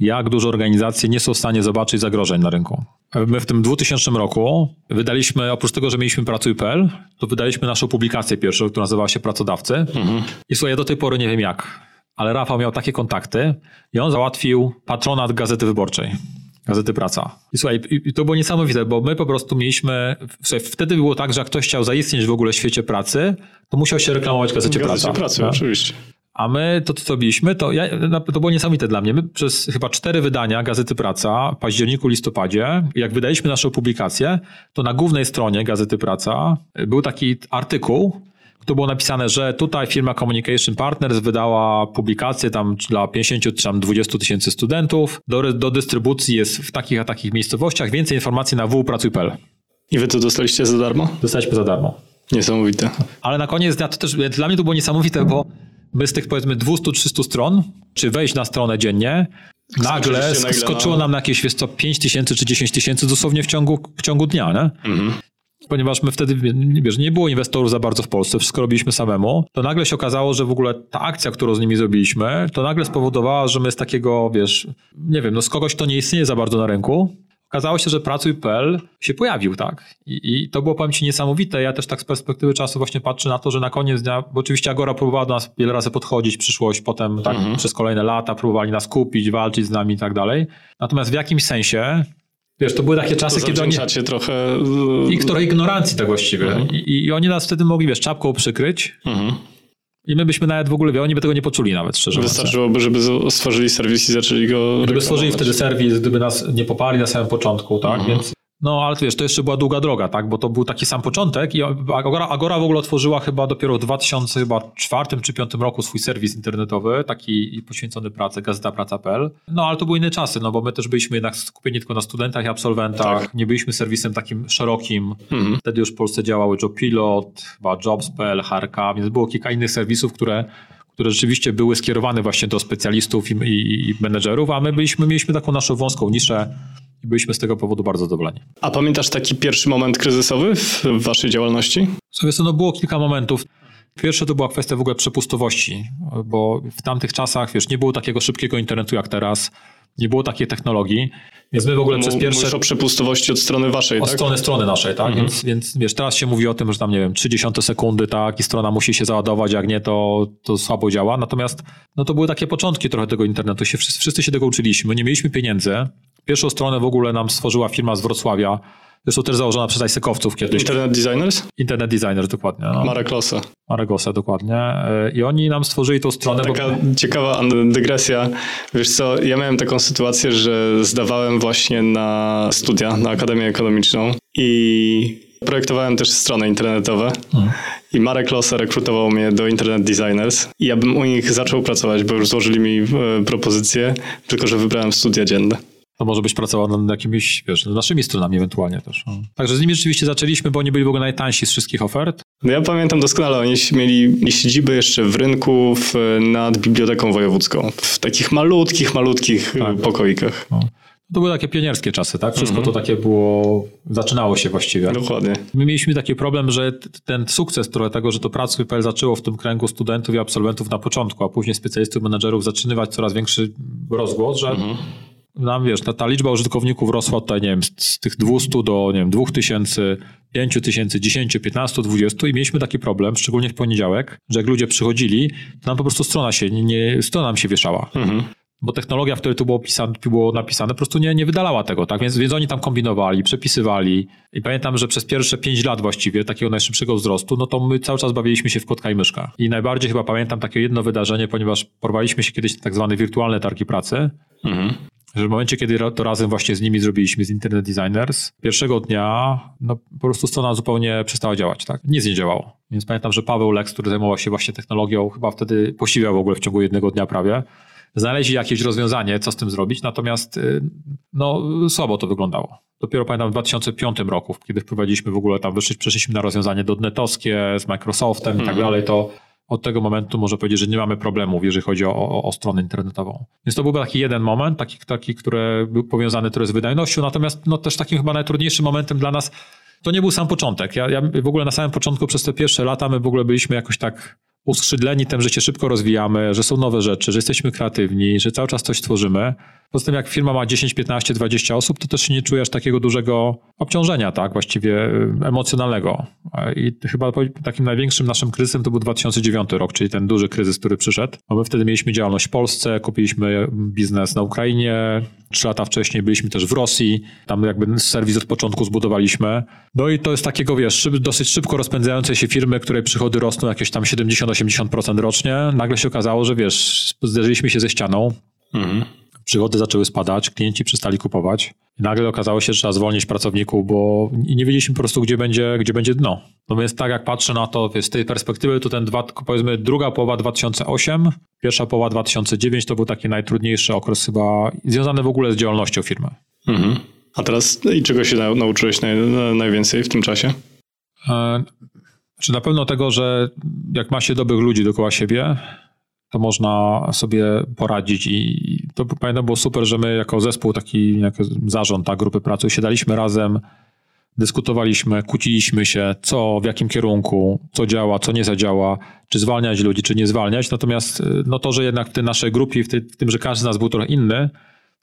jak duże organizacje nie są w stanie zobaczyć zagrożeń na rynku. My w tym 2000 roku wydaliśmy, oprócz tego, że mieliśmy Pracuj.pl, to wydaliśmy naszą publikację pierwszą, która nazywała się Pracodawcy. Mhm. I słuchaj, ja do tej pory nie wiem jak, ale Rafał miał takie kontakty i on załatwił patronat Gazety Wyborczej. Gazety Praca. I słuchaj, i to było niesamowite, bo my po prostu mieliśmy, słuchaj, wtedy było tak, że jak ktoś chciał zaistnieć w ogóle w świecie pracy, to musiał się reklamować w Gazecie, Gazecie Praca. Pracy, tak? oczywiście. A my to, co robiliśmy, to, ja, to było niesamowite dla mnie. My przez chyba cztery wydania Gazety Praca, w październiku, listopadzie, jak wydaliśmy naszą publikację, to na głównej stronie Gazety Praca był taki artykuł, to było napisane, że tutaj firma Communication Partners wydała publikację tam dla 50 czy tam 20 tysięcy studentów. Do, do dystrybucji jest w takich a takich miejscowościach. Więcej informacji na www.pracuj.pl. I wy to dostaliście za darmo? Dostaliśmy za darmo. Niesamowite. Ale na koniec dnia to też dla mnie to było niesamowite, bo my z tych powiedzmy 200-300 stron, czy wejść na stronę dziennie, nagle skoczyło nam na jakieś wiesz co, 5 tysięcy czy 10 tysięcy dosłownie w ciągu, w ciągu dnia, nie? Mhm. Ponieważ my wtedy, wiesz, nie było inwestorów za bardzo w Polsce, wszystko robiliśmy samemu, to nagle się okazało, że w ogóle ta akcja, którą z nimi zrobiliśmy, to nagle spowodowała, że my z takiego, wiesz, nie wiem, no z kogoś, kto nie istnieje za bardzo na rynku, okazało się, że Pracuj.pl się pojawił, tak? I, I, to było, powiem Ci, niesamowite. Ja też tak z perspektywy czasu właśnie patrzę na to, że na koniec dnia, bo oczywiście Agora próbowała do nas wiele razy podchodzić, przyszłość, potem tak mhm. przez kolejne lata próbowali nas kupić, walczyć z nami i tak dalej. Natomiast w jakimś sensie Wiesz, to były takie czasy, kiedy oni... się trochę... I trochę ignorancji tak właściwie. Mhm. I, I, oni nas wtedy mogli, wiesz, czapką przykryć. Mhm. I my byśmy nawet w ogóle, oni by tego nie poczuli nawet, szczerze mówiąc. Wystarczyłoby, żeby stworzyli serwis i zaczęli go Gdyby stworzyli wtedy serwis, gdyby nas nie popali na samym początku, tak? Mhm. Więc no, ale wiesz, to jeszcze była długa droga, tak? Bo to był taki sam początek i Agora, Agora w ogóle otworzyła chyba dopiero w 2004 czy 2005 roku swój serwis internetowy, taki poświęcony pracy, gazeta praca.pl. No, ale to były inne czasy, no bo my też byliśmy jednak skupieni tylko na studentach i absolwentach. Tak. Nie byliśmy serwisem takim szerokim. Mhm. Wtedy już w Polsce działały JobPilot, chyba Jobs.pl, HRK, więc było kilka innych serwisów, które które rzeczywiście były skierowane właśnie do specjalistów i, i, i menedżerów, a my byliśmy, mieliśmy taką naszą wąską niszę i byliśmy z tego powodu bardzo zadowoleni. A pamiętasz taki pierwszy moment kryzysowy w waszej działalności? Sobie no było kilka momentów. Pierwsze to była kwestia w ogóle przepustowości, bo w tamtych czasach, wiesz, nie było takiego szybkiego internetu jak teraz, nie było takiej technologii, więc my w ogóle M- przez pierwsze... Mówisz o przepustowości od strony waszej, od tak? strony strony naszej, tak? Mhm. Więc, więc wiesz, teraz się mówi o tym, że tam, nie wiem, 30 sekundy, tak, i strona musi się załadować, jak nie, to, to słabo działa. Natomiast, no to były takie początki trochę tego internetu, się, wszyscy, wszyscy się tego uczyliśmy, nie mieliśmy pieniędzy, Pierwszą stronę w ogóle nam stworzyła firma z Wrocławia, Zresztą też założona przez Ajsekowców kiedyś. Internet Designers? Internet Designers, dokładnie. No. Marek Losa. Marek Losa, dokładnie. I oni nam stworzyli tą stronę. Taka bo... ciekawa dygresja. Wiesz co, ja miałem taką sytuację, że zdawałem właśnie na studia, na Akademię Ekonomiczną i projektowałem też strony internetowe. Hmm. I Marek Losa rekrutował mnie do Internet Designers i ja bym u nich zaczął pracować, bo już złożyli mi e, propozycję, tylko że wybrałem studia dzienne. To może być pracował nad jakimiś, wiesz, naszymi stronami ewentualnie też. No. Także z nimi rzeczywiście zaczęliśmy, bo oni byli w ogóle najtańsi z wszystkich ofert. No ja pamiętam doskonale, oni mieli siedziby jeszcze w rynku w, nad Biblioteką Wojewódzką. W takich malutkich, malutkich tak. pokoikach. No. To były takie pionierskie czasy, tak? Wszystko -hmm. to takie było, zaczynało się właściwie. Dokładnie. My mieliśmy taki problem, że ten sukces trochę tego, że to Pracuj.pl zaczęło w tym kręgu studentów i absolwentów na początku, a później specjalistów, menedżerów zaczynać coraz większy rozgłos, że -hmm nam wiesz, ta, ta liczba użytkowników rosła tutaj, nie wiem, z, z tych 200 do, nie wiem, 2000, 5000, 10, 15, 20 i mieliśmy taki problem, szczególnie w poniedziałek, że jak ludzie przychodzili, to nam po prostu strona się, nie, strona nam się wieszała. Mhm. Bo technologia, w której to było, pisane, było napisane, po prostu nie, nie wydalała tego, tak? Więc, więc oni tam kombinowali, przepisywali. I pamiętam, że przez pierwsze 5 lat właściwie takiego najszybszego wzrostu, no to my cały czas bawiliśmy się w kotka i myszka. I najbardziej chyba pamiętam takie jedno wydarzenie, ponieważ porwaliśmy się kiedyś na tak zwane wirtualne targi pracy. Mhm że w momencie, kiedy to razem właśnie z nimi zrobiliśmy, z Internet Designers, pierwszego dnia no, po prostu strona zupełnie przestała działać, tak? Nic nie działało. Więc pamiętam, że Paweł Lex, który zajmował się właśnie technologią, chyba wtedy posiwiał w ogóle w ciągu jednego dnia prawie, znaleźli jakieś rozwiązanie, co z tym zrobić, natomiast y, no, słabo to wyglądało. Dopiero pamiętam w 2005 roku, kiedy wprowadziliśmy w ogóle tam, przeszliśmy na rozwiązanie dotnetowskie z Microsoftem i tak mhm. dalej, to od tego momentu można powiedzieć, że nie mamy problemów, jeżeli chodzi o, o, o stronę internetową. Więc to był taki jeden moment, taki, taki który był powiązany z wydajnością, natomiast no, też takim chyba najtrudniejszym momentem dla nas to nie był sam początek. Ja, ja w ogóle na samym początku przez te pierwsze lata my w ogóle byliśmy jakoś tak uskrzydleni tym, że się szybko rozwijamy, że są nowe rzeczy, że jesteśmy kreatywni, że cały czas coś tworzymy. Poza tym jak firma ma 10, 15, 20 osób, to też nie czujesz takiego dużego obciążenia, tak, właściwie y, emocjonalnego. I chyba takim największym naszym kryzysem to był 2009 rok, czyli ten duży kryzys, który przyszedł. Bo my wtedy mieliśmy działalność w Polsce, kupiliśmy biznes na Ukrainie, trzy lata wcześniej byliśmy też w Rosji, tam jakby serwis od początku zbudowaliśmy. No i to jest takiego, wiesz, dosyć szybko rozpędzającej się firmy, której przychody rosną jakieś tam 70-80% rocznie. Nagle się okazało, że wiesz, zderzyliśmy się ze ścianą. Mhm przychody zaczęły spadać, klienci przestali kupować. I nagle okazało się, że trzeba zwolnić pracowników, bo nie wiedzieliśmy po prostu, gdzie będzie, gdzie będzie dno. No więc tak jak patrzę na to z tej perspektywy, to ten dwa, powiedzmy druga połowa 2008, pierwsza połowa 2009 to był taki najtrudniejszy okres chyba związany w ogóle z działalnością firmy. Mhm. A teraz i czego się nauczyłeś naj, najwięcej w tym czasie? E, czy na pewno tego, że jak ma się dobrych ludzi dookoła siebie, to można sobie poradzić i to pamiętam było super, że my jako zespół, taki jako zarząd tak, grupy pracy siadaliśmy razem, dyskutowaliśmy, kłóciliśmy się, co, w jakim kierunku, co działa, co nie zadziała, czy zwalniać ludzi, czy nie zwalniać. Natomiast no to, że jednak w tej naszej grupie, w, tej, w tym, że każdy z nas był trochę inny,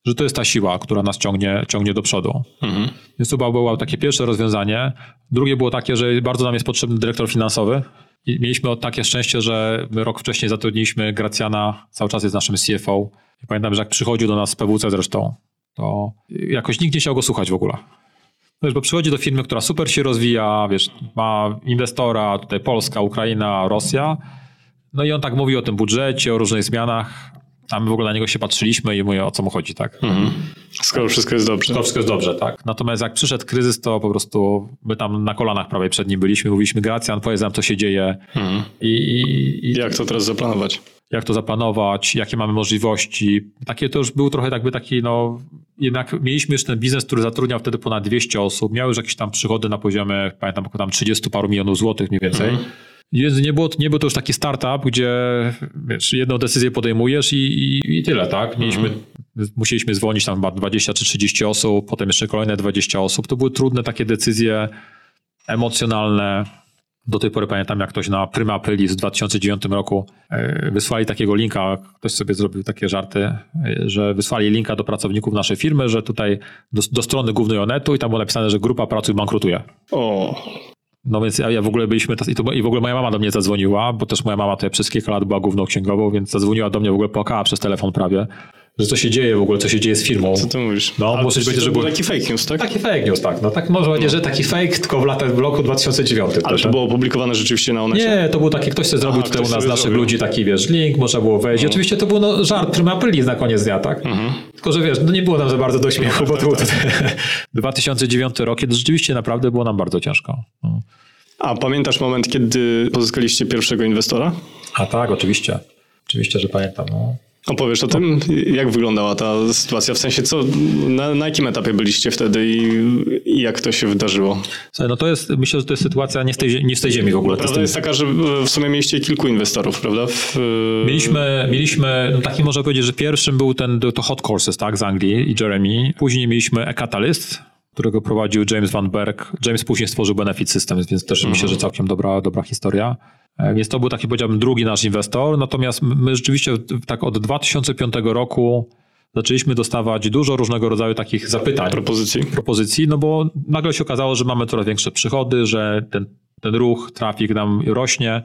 że to jest ta siła, która nas ciągnie, ciągnie do przodu. Mhm. Więc to było takie pierwsze rozwiązanie. Drugie było takie, że bardzo nam jest potrzebny dyrektor finansowy. Mieliśmy takie szczęście, że rok wcześniej zatrudniliśmy Gracjana, cały czas jest naszym CFO. Pamiętam, że jak przychodził do nas z PWC zresztą, to jakoś nikt nie chciał go słuchać w ogóle. Wiesz, bo przychodzi do firmy, która super się rozwija, wiesz, ma inwestora, tutaj Polska, Ukraina, Rosja. No i on tak mówi o tym budżecie, o różnych zmianach, a my w ogóle na niego się patrzyliśmy i mówię, o co mu chodzi, tak? Mhm. Skoro wszystko jest dobrze. Skoro wszystko jest dobrze, tak. Natomiast jak przyszedł kryzys, to po prostu my tam na kolanach prawie przed nim byliśmy, mówiliśmy, Gracjan, powiedz nam, co się dzieje. Mhm. I, i, I, jak to teraz zaplanować? Jak to zaplanować, jakie mamy możliwości. Takie to już był trochę jakby taki, no, jednak mieliśmy już ten biznes, który zatrudniał wtedy ponad 200 osób, miał już jakieś tam przychody na poziomie, pamiętam, tam 30 paru milionów złotych mniej więcej. Mhm. Nie było, nie był to już taki startup, gdzie wiesz, jedną decyzję podejmujesz i, i, i tyle, tak? Mieliśmy, mhm. Musieliśmy zwolnić tam chyba 20 czy 30 osób, potem jeszcze kolejne 20 osób. To były trudne takie decyzje emocjonalne. Do tej pory pamiętam, jak ktoś na Prima Aprilis w 2009 roku e, wysłali takiego linka, ktoś sobie zrobił takie żarty, e, że wysłali linka do pracowników naszej firmy, że tutaj do, do strony głównej Onetu i tam było napisane, że grupa pracuj bankrutuje. O. No więc ja, ja w ogóle byliśmy, i, to, i w ogóle moja mama do mnie zadzwoniła, bo też moja mama tutaj przez kilka lat była główną księgową, więc zadzwoniła do mnie, w ogóle płakała przez telefon prawie, że co się dzieje w ogóle, co się dzieje z firmą. Co ty mówisz? No, może być, że był taki fake news, tak? Taki fake news, tak. No tak może no. że taki fake, tylko w latach, w roku 2009. Ale to było opublikowane rzeczywiście na Onecie? Nie, to był taki, ktoś sobie zrobił Aha, tutaj u nas, naszych ludzi, taki wiesz, link, można było wejść. No. Oczywiście to był no, żart prima aprilis na koniec dnia, tak? Mhm. Tylko, że wiesz, no nie było nam za bardzo do śmiechu, bo tak, to był tak. 2009 rok, kiedy rzeczywiście naprawdę było nam bardzo ciężko. No. A pamiętasz moment, kiedy pozyskaliście pierwszego inwestora? A tak, oczywiście. Oczywiście, że pamiętam. No. Opowiesz o tym, jak wyglądała ta sytuacja, w sensie co, na, na jakim etapie byliście wtedy i, i, jak to się wydarzyło? No to jest, myślę, że to jest sytuacja nie z tej, nie z tej ziemi w ogóle. Prawda jest taka, że w sumie mieliście kilku inwestorów, prawda? W... Mieliśmy, mieliśmy no taki można powiedzieć, że pierwszym był ten, to Hot Courses, tak, z Anglii i Jeremy. Później mieliśmy e-Catalyst, którego prowadził James Van Berg. James później stworzył Benefit Systems, więc też mhm. myślę, że całkiem dobra, dobra historia. E, więc to był taki, powiedziałbym, drugi nasz inwestor. Natomiast my rzeczywiście tak od 2005 roku zaczęliśmy dostawać dużo różnego rodzaju takich zapytań. Propozycji. Propozycji, no bo nagle się okazało, że mamy coraz większe przychody, że ten, ten ruch, trafik nam rośnie.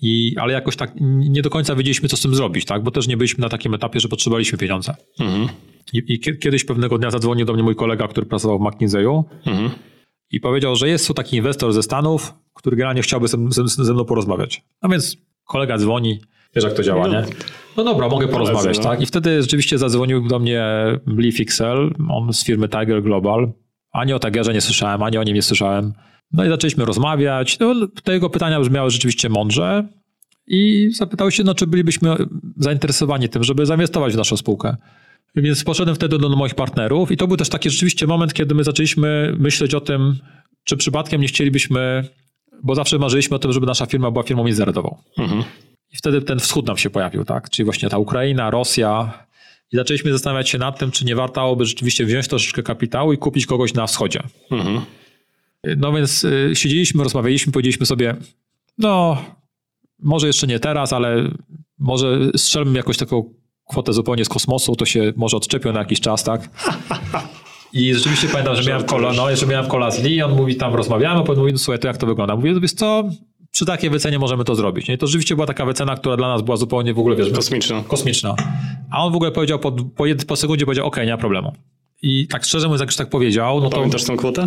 I, ale jakoś tak nie do końca wiedzieliśmy, co z tym zrobić, tak? Bo też nie byliśmy na takim etapie, że potrzebowaliśmy pieniądze. Mhm. I, I, kiedyś pewnego dnia zadzwonił do mnie mój kolega, który pracował w McKinsey'u mhm. i powiedział, że jest tu taki inwestor ze Stanów, który generalnie chciałby ze, ze, ze mną porozmawiać. No więc kolega dzwoni, wiesz jak to działa, no. nie? No dobra, mogę porozmawiać, no. tak? I wtedy rzeczywiście zadzwonił do mnie Lee Fixel, on z firmy Tiger Global. Ani o Tigerze nie słyszałem, ani o nim nie słyszałem. No i zaczęliśmy rozmawiać. No, te jego pytania brzmiały rzeczywiście mądrze i zapytał się, no, czy bylibyśmy zainteresowani tym, żeby zainwestować w naszą spółkę. Więc poszedłem wtedy do moich partnerów i to był też taki rzeczywiście moment, kiedy my zaczęliśmy myśleć o tym, czy przypadkiem nie chcielibyśmy, bo zawsze marzyliśmy o tym, żeby nasza firma była firmą międzynarodową. Mhm. I wtedy ten wschód nam się pojawił, tak? Czyli właśnie ta Ukraina, Rosja. I zaczęliśmy zastanawiać się nad tym, czy nie warto by rzeczywiście wziąć troszeczkę kapitału i kupić kogoś na wschodzie. Mhm. No więc y, siedzieliśmy, rozmawialiśmy, powiedzieliśmy sobie, no może jeszcze nie teraz, ale może strzelmy jakąś taką kwotę zupełnie z kosmosu, to się może odczepią na jakiś czas, tak? I rzeczywiście pamiętam, że miałem kola, no, że miałem kola z Lee, on mówi, tam rozmawiamy, potem mówi, no słuchaj, to jak to wygląda? Mówię, wiesz co, przy takiej wycenie możemy to zrobić. Nie? I to rzeczywiście była taka wycena, która dla nas była zupełnie w ogóle, wiesz... Kosmiczna. Kosmiczna. A on w ogóle powiedział, po, po, po sekundzie powiedział, okej, okay, nie ma problemu. I tak szczerze mówiąc, jak już tak powiedział, no to... Pamiętasz tą kwotę?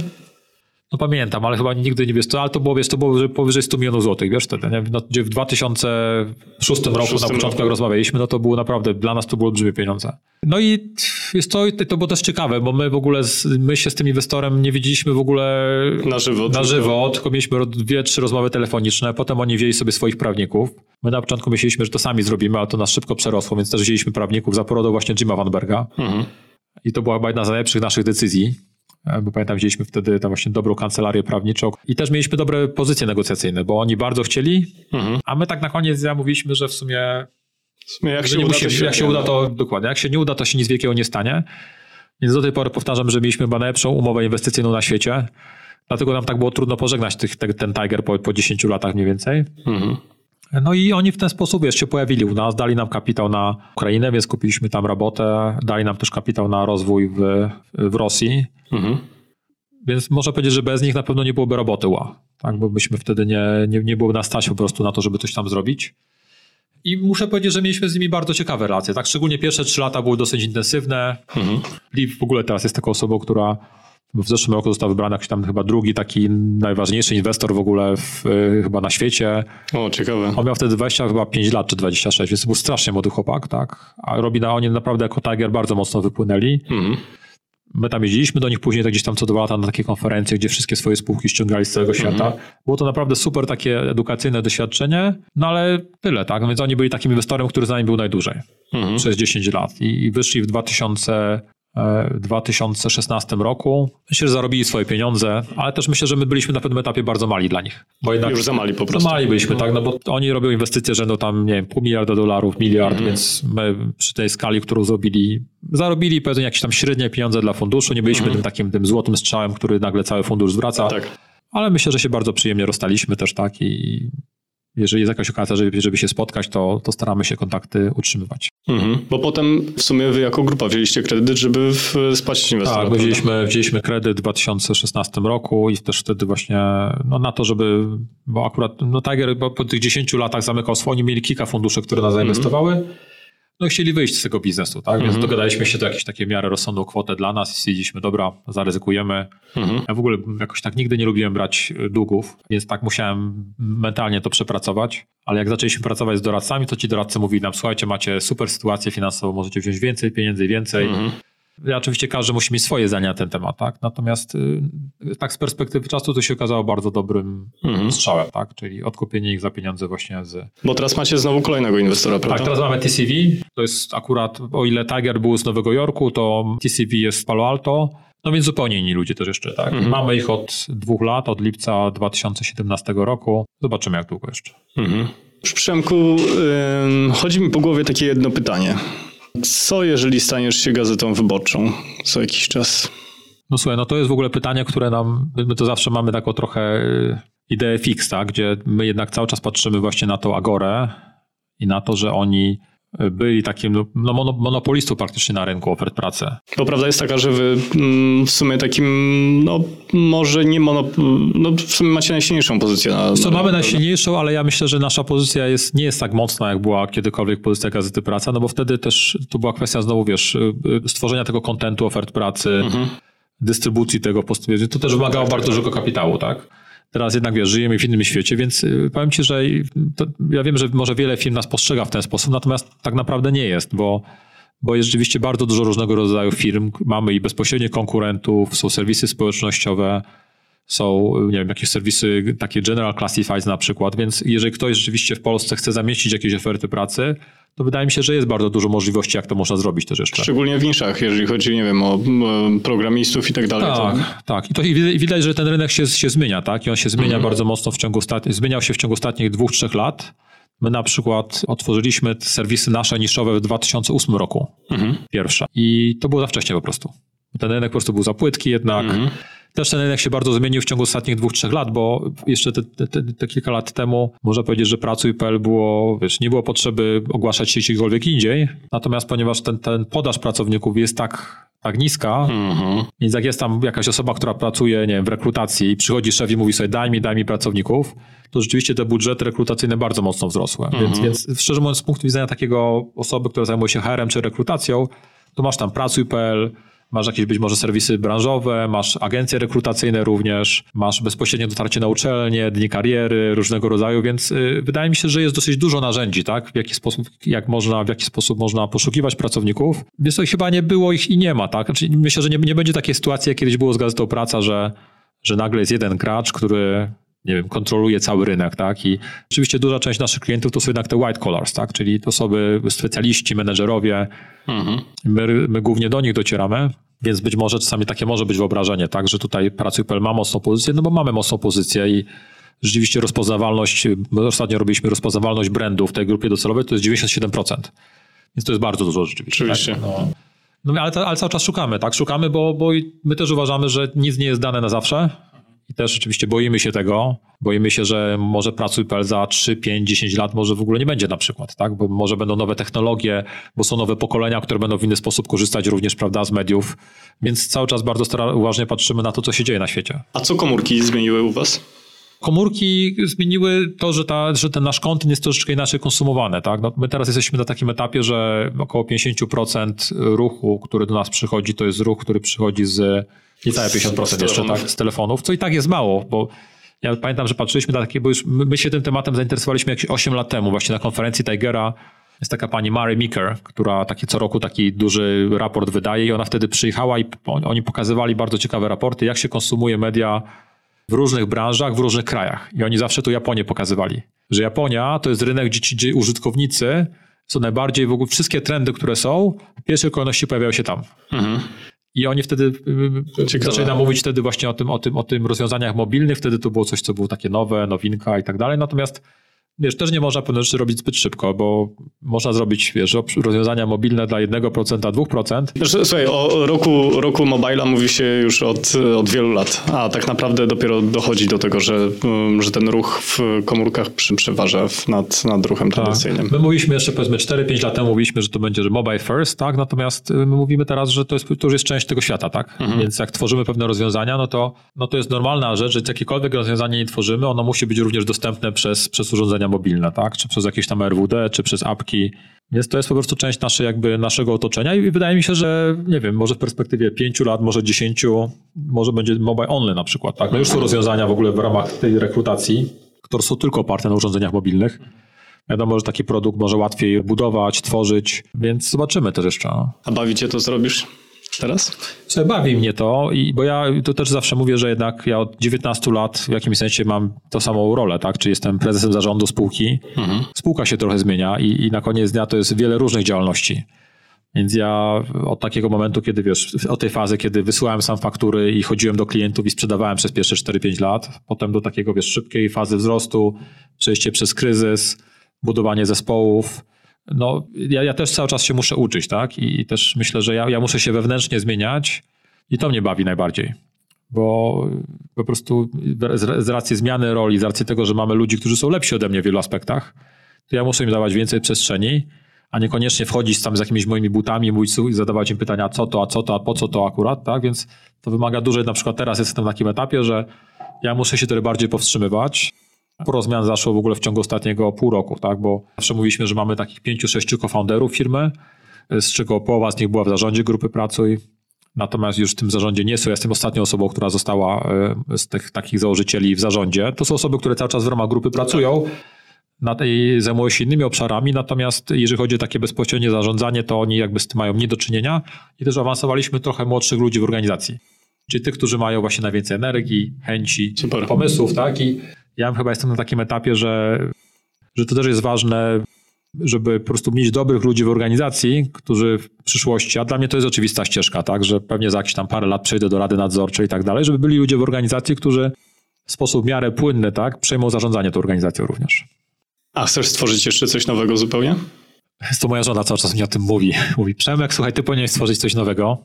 No pamiętam, ale chyba nigdy nie wiesz, to, ale to było, wiesz, to było powyżej 100 milionów złotych, wiesz, wtedy, nie? No, gdzie w 2006 roku, na początku roku. jak rozmawialiśmy, no to było naprawdę, dla nas to było olbrzymie pieniądze. No i jest to, to było też ciekawe, bo my w ogóle, my się z tym inwestorem nie widzieliśmy w ogóle na żywo, na żywo tylko mieliśmy dwie, trzy rozmowy telefoniczne, potem oni wzięli sobie swoich prawników. My na początku myśleliśmy, że to sami zrobimy, ale to nas szybko przerosło, więc też wzięliśmy prawników za porodą właśnie Jima Vanberga. Mhm. I to była chyba jedna z najlepszych naszych decyzji, bo pamiętam, wzięliśmy wtedy tam właśnie dobrą kancelarię prawniczą i też mieliśmy dobre pozycje negocjacyjne, bo oni bardzo chcieli, mhm. a my tak na koniec zamówiliśmy, że w sumie, w sumie jak, się uda, musimy, to jak się uda, to dokładnie, jak się nie uda, to się nic wielkiego nie stanie. Więc do tej pory powtarzam, że mieliśmy chyba najlepszą umowę inwestycyjną na świecie, dlatego nam tak było trudno pożegnać tych, ten, ten Tiger po, po 10 latach mniej więcej. Mhm. No i oni w ten sposób wiesz, się pojawili u nas, dali nam kapitał na Ukrainę, więc kupiliśmy tam robotę, dali nam też kapitał na rozwój w, w Rosji. Mhm. Więc można powiedzieć, że bez nich na pewno nie byłoby roboty ła, tak? bo byśmy wtedy nie, nie, nie było na stać po prostu na to, żeby coś tam zrobić. I muszę powiedzieć, że mieliśmy z nimi bardzo ciekawe relacje. Tak, szczególnie pierwsze trzy lata były dosyć intensywne. Mhm. Liv w ogóle teraz jest taką osobą, która w zeszłym roku został wybrany jakiś tam chyba drugi taki najważniejszy inwestor w ogóle w, y, chyba na świecie. O, ciekawe. On miał wtedy 20 chyba 5 lat czy 26, więc był strasznie młody chłopak, tak? A robi na oni naprawdę jako Tiger bardzo mocno wypłynęli. Mhm. My tam jeździliśmy do nich później tak gdzieś tam co dwa lata na takie konferencje, gdzie wszystkie swoje spółki ściągali z całego świata. Mhm. Było to naprawdę super takie edukacyjne doświadczenie, no ale tyle, tak? No więc oni byli takim inwestorem, który z nami był najdłużej, mhm. przez 10 lat i, i wyszli w 2000 w 2016 roku. Myślę, że zarobili swoje pieniądze, ale też myślę, że my byliśmy na pewnym etapie bardzo mali dla nich. Bo jednak Już za mali po prostu. Za mali byliśmy, tak, no bo oni robią inwestycje rzędu tam, nie wiem, pół miliarda dolarów, miliard, mm. więc my przy tej skali, którą zrobili, zarobili powiedzmy jakieś tam średnie pieniądze dla funduszu, nie byliśmy mm. tym takim tym złotym strzałem, który nagle cały fundusz zwraca. Tak. Ale myślę, że się bardzo przyjemnie rozstaliśmy też, tak, i jeżeli jest jakaś okazja, żeby, żeby się spotkać, to, to staramy się kontakty utrzymywać. Mhm. Bo potem w sumie wy jako grupa wzięliście kredyt, żeby spłacić inwestora. Tak, wzięliśmy, wzięliśmy kredyt w 2016 roku i też wtedy właśnie no, na to, żeby, bo akurat no, Tiger po tych 10 latach zamykał swoje, oni mieli kilka funduszy, które nas zainwestowały. Mhm no chcieli wyjść z tego biznesu, tak? Więc mhm. dogadaliśmy się do jakieś takie miarę rozsądną kwotę dla nas i stwierdziliśmy, dobra, zaryzykujemy. Mhm. Ja w ogóle jakoś tak nigdy nie lubiłem brać długów, więc tak musiałem mentalnie to przepracować, ale jak zaczęliśmy pracować z doradcami, to ci doradcy mówili nam, słuchajcie, macie super sytuację finansową, możecie wziąć więcej pieniędzy, więcej. Mhm. Oczywiście każdy musi mieć swoje zdania na ten temat, tak? Natomiast y, tak z perspektywy czasu to się okazało bardzo dobrym mhm. strzałem, tak? Czyli odkupienie ich za pieniądze właśnie z... Bo teraz macie znowu kolejnego inwestora, prawda? Tak, teraz mamy TCV. To jest akurat, o ile Tiger był z Nowego Jorku, to TCV jest z Palo Alto. No więc zupełnie inni ludzie też jeszcze, tak? Mhm. Mamy ich od dwóch lat, od lipca 2017 roku. Zobaczymy jak długo jeszcze. Mhm. Przemku, yy, chodzi mi po głowie takie jedno pytanie. Co jeżeli staniesz się gazetą wyborczą co jakiś czas? No słuchaj, no to jest w ogóle pytanie, które nam, my to zawsze mamy taką trochę y, ideę fix, tak? gdzie my jednak cały czas patrzymy właśnie na tą Agorę i na to, że oni byli takim no, no monopolistą praktycznie na rynku ofert pracy. Bo prawda jest taka, że wy mm, w sumie takim, no może nie monop... no w sumie macie najsilniejszą pozycję. Na, Co, mamy najsilniejszą, ale ja myślę, że nasza pozycja jest, nie jest tak mocna, jak była kiedykolwiek pozycja Gazety Praca, no bo wtedy też to była kwestia znowu, wiesz, y, y, stworzenia tego kontentu ofert pracy, mhm. dystrybucji tego, to też wymagało bardzo dużego kapitału, tak? Teraz jednak wiesz, żyjemy w innym świecie, więc y, powiem ci, że ja wiem, że może wiele firm nas postrzega w ten sposób, natomiast tak naprawdę nie jest, bo, bo jest rzeczywiście bardzo dużo różnego rodzaju firm. Mamy i bezpośrednich konkurentów, są serwisy społecznościowe, są, nie wiem, jakieś serwisy takie General Classifieds na przykład, więc jeżeli ktoś rzeczywiście w Polsce chce zamieścić jakieś oferty pracy, to wydaje mi się, że jest bardzo dużo możliwości, jak to można zrobić też jeszcze. Szczególnie w niszach, jeżeli chodzi, nie wiem, o programistów i tak dalej. Tak, to... tak. I to widać, że ten rynek się, się zmienia, tak? I on się zmienia mhm. bardzo mocno w ciągu ostatnich, zmieniał się w ciągu ostatnich dwóch, trzech lat. My na przykład otworzyliśmy serwisy nasze niszowe w 2008 roku. Mhm. Pierwsze. I to było za wcześnie po prostu. Ten rynek po prostu był za płytki jednak. Mhm. Też ten rynek się bardzo zmienił w ciągu ostatnich dwóch, trzech lat, bo jeszcze te, te, te kilka lat temu można powiedzieć, że Pracuj.pl było, wiesz, nie było potrzeby ogłaszać się gdziekolwiek indziej. Natomiast ponieważ ten, ten podaż pracowników jest tak tak niska, mhm. więc jak jest tam jakaś osoba, która pracuje, nie wiem, w rekrutacji i przychodzi szef i mówi sobie daj mi, daj mi pracowników, to rzeczywiście te budżety rekrutacyjne bardzo mocno wzrosły. Mhm. Więc, więc szczerze mówiąc z punktu widzenia takiego osoby, która zajmuje się HR-em czy rekrutacją, to masz tam pracuj.pl, Masz jakieś być może serwisy branżowe, masz agencje rekrutacyjne również, masz bezpośrednie dotarcie na uczelnie, dni kariery różnego rodzaju, więc y, wydaje mi się, że jest dosyć dużo narzędzi, tak? W jaki sposób, jak można, w jaki sposób można poszukiwać pracowników. Więc to chyba nie było ich i nie ma, tak? Znaczy, myślę, że nie, nie będzie takiej sytuacji, jak kiedyś było z gazetą Praca, że, że nagle jest jeden gracz, który nie wiem, kontroluje cały rynek, tak? I oczywiście duża część naszych klientów to są jednak te white collars, tak? Czyli to osoby, specjaliści, menedżerowie. Mhm. My, my głównie do nich docieramy, więc być może czasami takie może być wyobrażenie, tak? Że tutaj Pracuj.pl ma mocną pozycję, no bo mamy mocną pozycję i rzeczywiście rozpoznawalność, ostatnio robiliśmy rozpoznawalność brandu w tej grupie docelowej, to jest 97%. Więc to jest bardzo dużo rzeczywiście. Oczywiście. Tak? No. No, ale, ale, cały czas szukamy, tak? Szukamy, bo, bo my też uważamy, że nic nie jest dane na zawsze. I też oczywiście boimy się tego. Boimy się, że może Pracuj.pl za 3, 5, 10 lat może w ogóle nie będzie na przykład, tak? Bo może będą nowe technologie, bo są nowe pokolenia, które będą w inny sposób korzystać również, prawda, z mediów. Więc cały czas bardzo uważnie patrzymy na to, co się dzieje na świecie. A co komórki zmieniły u was? Komórki zmieniły to, że, ta, że ten nasz kontent jest troszeczkę inaczej konsumowany. Tak? No, my teraz jesteśmy na takim etapie, że około 50% ruchu, który do nas przychodzi, to jest ruch, który przychodzi z niecałe 50% jeszcze tak, z telefonów, co i tak jest mało, bo ja pamiętam, że patrzyliśmy na takie, bo już my się tym tematem zainteresowaliśmy jakieś 8 lat temu, właśnie na konferencji Tigera. Jest taka pani Mary Meeker, która taki co roku taki duży raport wydaje i ona wtedy przyjechała i oni pokazywali bardzo ciekawe raporty, jak się konsumuje media w różnych branżach, w różnych krajach. I oni zawsze tu Japonię pokazywali. Że Japonia to jest rynek, gdzie ci użytkownicy są najbardziej, w ogóle wszystkie trendy, które są, w pierwszej kolejności pojawiają się tam. Mhm. I oni wtedy y, y, Ciekawe. zaczęli nam mówić wtedy właśnie o tym, o, tym, o tym rozwiązaniach mobilnych. Wtedy to było coś, co było takie nowe, nowinka i tak dalej. Natomiast Wiesz, też nie można pewne rzeczy robić zbyt szybko, bo można zrobić, wiesz, rozwiązania mobilne dla 1%, 2%. Słuchaj, o roku, roku mobila mówi się już od, od wielu lat, a tak naprawdę dopiero dochodzi do tego, że, mm, że ten ruch w komórkach przeważa nad, nad ruchem tak. tradycyjnym. My mówiliśmy jeszcze powiedzmy 4-5 lat temu, mówiliśmy, że to będzie że mobile first, tak? Natomiast y, my mówimy teraz, że to, jest, to już jest część tego świata, tak? Mhm. Więc jak tworzymy pewne rozwiązania, no to, no to jest normalna rzecz, że jakiekolwiek rozwiązanie nie tworzymy, ono musi być również dostępne przez, przez urządzenia mobilne, tak? Czy przez jakieś tam RWD, czy przez apki. Więc to jest po prostu część naszej, jakby naszego otoczenia i wydaje mi się, że nie wiem, może w perspektywie 5 lat, może 10, może będzie mobile only na przykład, tak? No już są rozwiązania w ogóle w ramach tej rekrutacji, które są tylko oparte na urządzeniach mobilnych. Wiadomo, że taki produkt może łatwiej budować, tworzyć, więc zobaczymy też jeszcze. A bawicie to zrobisz? Teraz? Bawi mnie to, i, bo ja to też zawsze mówię, że jednak ja od 19 lat w jakimś sensie mam tą samą rolę, tak? Czy jestem prezesem zarządu spółki. Mhm. Spółka się trochę zmienia i, i na koniec dnia to jest wiele różnych działalności. Więc ja od takiego momentu, kiedy wiesz, od tej fazy, kiedy wysyłałem sam faktury i chodziłem do klientów i sprzedawałem przez pierwsze 4-5 lat, potem do takiego wiesz, szybkiej fazy wzrostu, przejście przez kryzys, budowanie zespołów, no, ja, ja też cały czas się muszę uczyć, tak? I też myślę, że ja, ja muszę się wewnętrznie zmieniać i to mnie bawi najbardziej. Bo po prostu z, racji zmiany roli, z racji tego, że mamy ludzi, którzy są lepsi ode mnie w wielu aspektach, to ja muszę im dawać więcej przestrzeni, a niekoniecznie wchodzić tam z jakimiś moimi butami i mówić, zadawać im pytania, co to, a co to, a po co to akurat, tak? Więc to wymaga dużej, na przykład teraz jestem na takim etapie, że ja muszę się trochę bardziej powstrzymywać, Sporo zmian zaszło w ogóle w ciągu ostatniego pół roku, tak? bo zawsze mówiliśmy, że mamy takich pięciu, sześciu co-founderów firmy, z czego połowa z nich była w zarządzie grupy Pracuj, natomiast już w tym zarządzie nie są. Ja jestem ostatnią osobą, która została e, z tych takich założycieli w zarządzie. To są osoby, które cały czas w ramach grupy pracują, na tej zajmują się innymi obszarami, natomiast jeżeli chodzi o takie bezpośrednie zarządzanie, to oni jakby z tym mają nie do czynienia i też awansowaliśmy trochę młodszych ludzi w organizacji. Czyli tych, którzy mają właśnie najwięcej energii, chęci, Super. pomysłów, tak? I ja chyba jestem na takim etapie, że, że to też jest ważne, żeby po prostu mieć dobrych ludzi w organizacji, którzy w przyszłości, a dla mnie to jest oczywista ścieżka, tak, że pewnie za jakieś tam parę lat przejdę do rady nadzorczej i tak dalej, żeby byli ludzie w organizacji, którzy w sposób w miarę płynny, tak, przejmą zarządzanie tą organizacją również. A chcesz stworzyć jeszcze coś nowego zupełnie? To moja żona cały czas mi o tym mówi. Mówi, Przemek, słuchaj, ty powinieneś stworzyć coś nowego.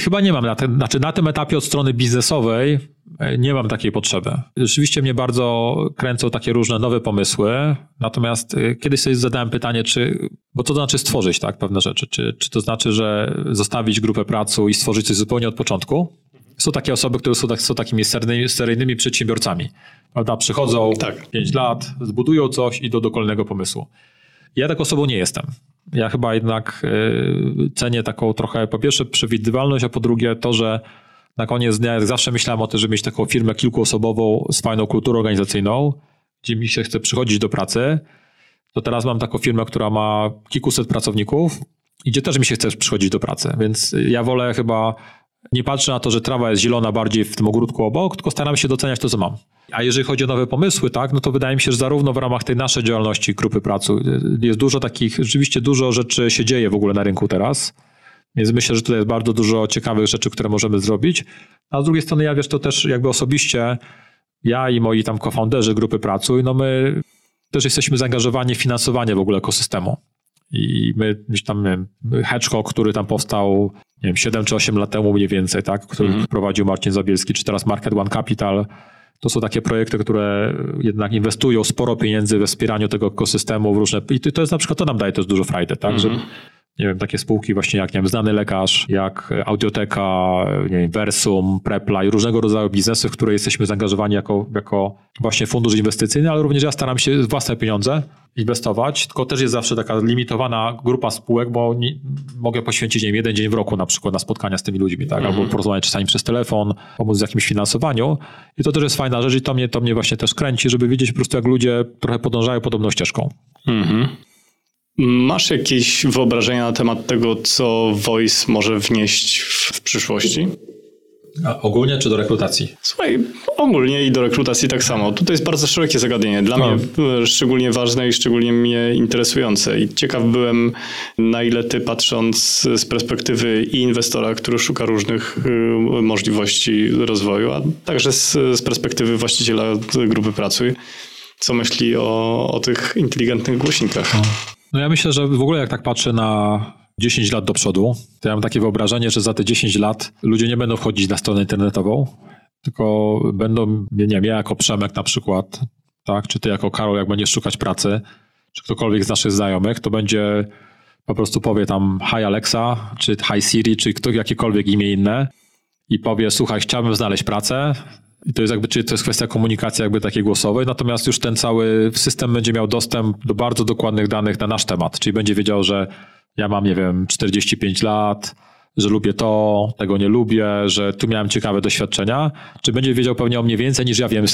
Chyba nie mam na tym, znaczy na tym etapie od strony biznesowej e, nie mam takiej potrzeby. Rzeczywiście mnie bardzo kręcą takie różne nowe pomysły, natomiast e, kiedyś sobie zadałem pytanie, czy, bo to znaczy stworzyć tak pewne rzeczy, czy, czy to znaczy, że zostawić grupę pracy i stworzyć coś zupełnie od początku? Są takie osoby, które są, tak, są takimi seryjnymi, seryjnymi przedsiębiorcami. Prawda? Przychodzą tak. 5 lat, zbudują coś i do kolejnego pomysłu. Ja taką osobą nie jestem. Ja chyba jednak y, cenię taką trochę, po pierwsze przewidywalność, a po drugie to, że na koniec dnia, zawsze myślałem o tym, żeby mieć taką firmę kilkuosobową z fajną kulturą organizacyjną, gdzie mi się chce przychodzić do pracy, to teraz mam taką firmę, która ma kilkuset pracowników i gdzie też mi się chce przychodzić do pracy. Więc ja wolę chyba nie patrzę na to, że trawa jest zielona bardziej w tym ogródku obok, tylko staram się doceniać to, co mam. A jeżeli chodzi o nowe pomysły, tak, no to wydaje mi się, że zarówno w ramach tej naszej działalności grupy pracy jest dużo takich, rzeczywiście dużo rzeczy się dzieje w ogóle na rynku teraz. Więc myślę, że tutaj jest bardzo dużo ciekawych rzeczy, które możemy zrobić. A z drugiej strony ja wiesz, to też jakby osobiście ja i moi tam co-founderzy grupy Pracuj, no my też jesteśmy zaangażowani w finansowanie w ogóle ekosystemu. I my gdzieś tam, nie wiem, Hedgehog, który tam powstał, nie wiem, 7 czy 8 lat temu mniej więcej, tak, który mm. prowadził Marcin Zabielski, czy teraz Market One Capital, to są takie projekty, które jednak inwestują sporo pieniędzy we wspieraniu tego ekosystemu w różne, i to jest na przykład, to nam daje też dużo frajdy, tak, mm. że mhm nie wiem, takie spółki właśnie jak, nie wiem, znany lekarz, jak Audioteka, nie wiem, Versum, Prepla i różnego rodzaju biznesy, w które jesteśmy zaangażowani jako, jako właśnie fundusz inwestycyjny, ale również ja staram się własne pieniądze inwestować, tylko też jest zawsze taka limitowana grupa spółek, bo nie, mogę poświęcić wiem, jeden dzień w roku na przykład na spotkania z tymi ludźmi, tak? albo mhm. porozmawiać czasami przez telefon, pomóc w jakimś finansowaniu i to też jest fajna rzecz i to mnie, to mnie właśnie też kręci, żeby wiedzieć po prostu jak ludzie trochę podążają podobną ścieżką. Mhm. Masz jakieś wyobrażenia na temat tego, co Voice może wnieść w, w przyszłości? A ogólnie czy do rekrutacji? Słuchaj, ogólnie i do rekrutacji tak samo. Tutaj jest bardzo szerokie zagadnienie. Dla mnie e, szczególnie ważne i szczególnie mnie interesujące. I ciekaw byłem, na ile ty patrząc z perspektywy i inwestora, który szuka różnych e, możliwości rozwoju, a także z, z perspektywy właściciela grupy Pracuj, co myśli o, o tych inteligentnych głośnikach. No ja myślę, że w ogóle jak tak patrzę na 10 lat do przodu, to ja mam takie wyobrażenie, że za te 10 lat ludzie nie będą wchodzić na stronę internetową, tylko będą, nie wiem, ja jako Przemek na przykład, tak, czy ty jako Karol, jak będziesz szukać pracy, czy ktokolwiek z naszych znajomych, to będzie po prostu powie tam hi Alexa, czy hi Siri, czy kto, jakiekolwiek imię inne i powie, słuchaj, chciałbym znaleźć pracę, i to jest jakby, czyli to jest kwestia komunikacji jakby takiej głosowej, natomiast już ten cały system będzie miał dostęp do bardzo dokładnych danych na nasz temat, czyli będzie wiedział, że ja mam, nie wiem, 45 lat, że lubię to, tego nie lubię, że tu miałem ciekawe doświadczenia, czy będzie wiedział pewnie o mnie więcej niż ja wiem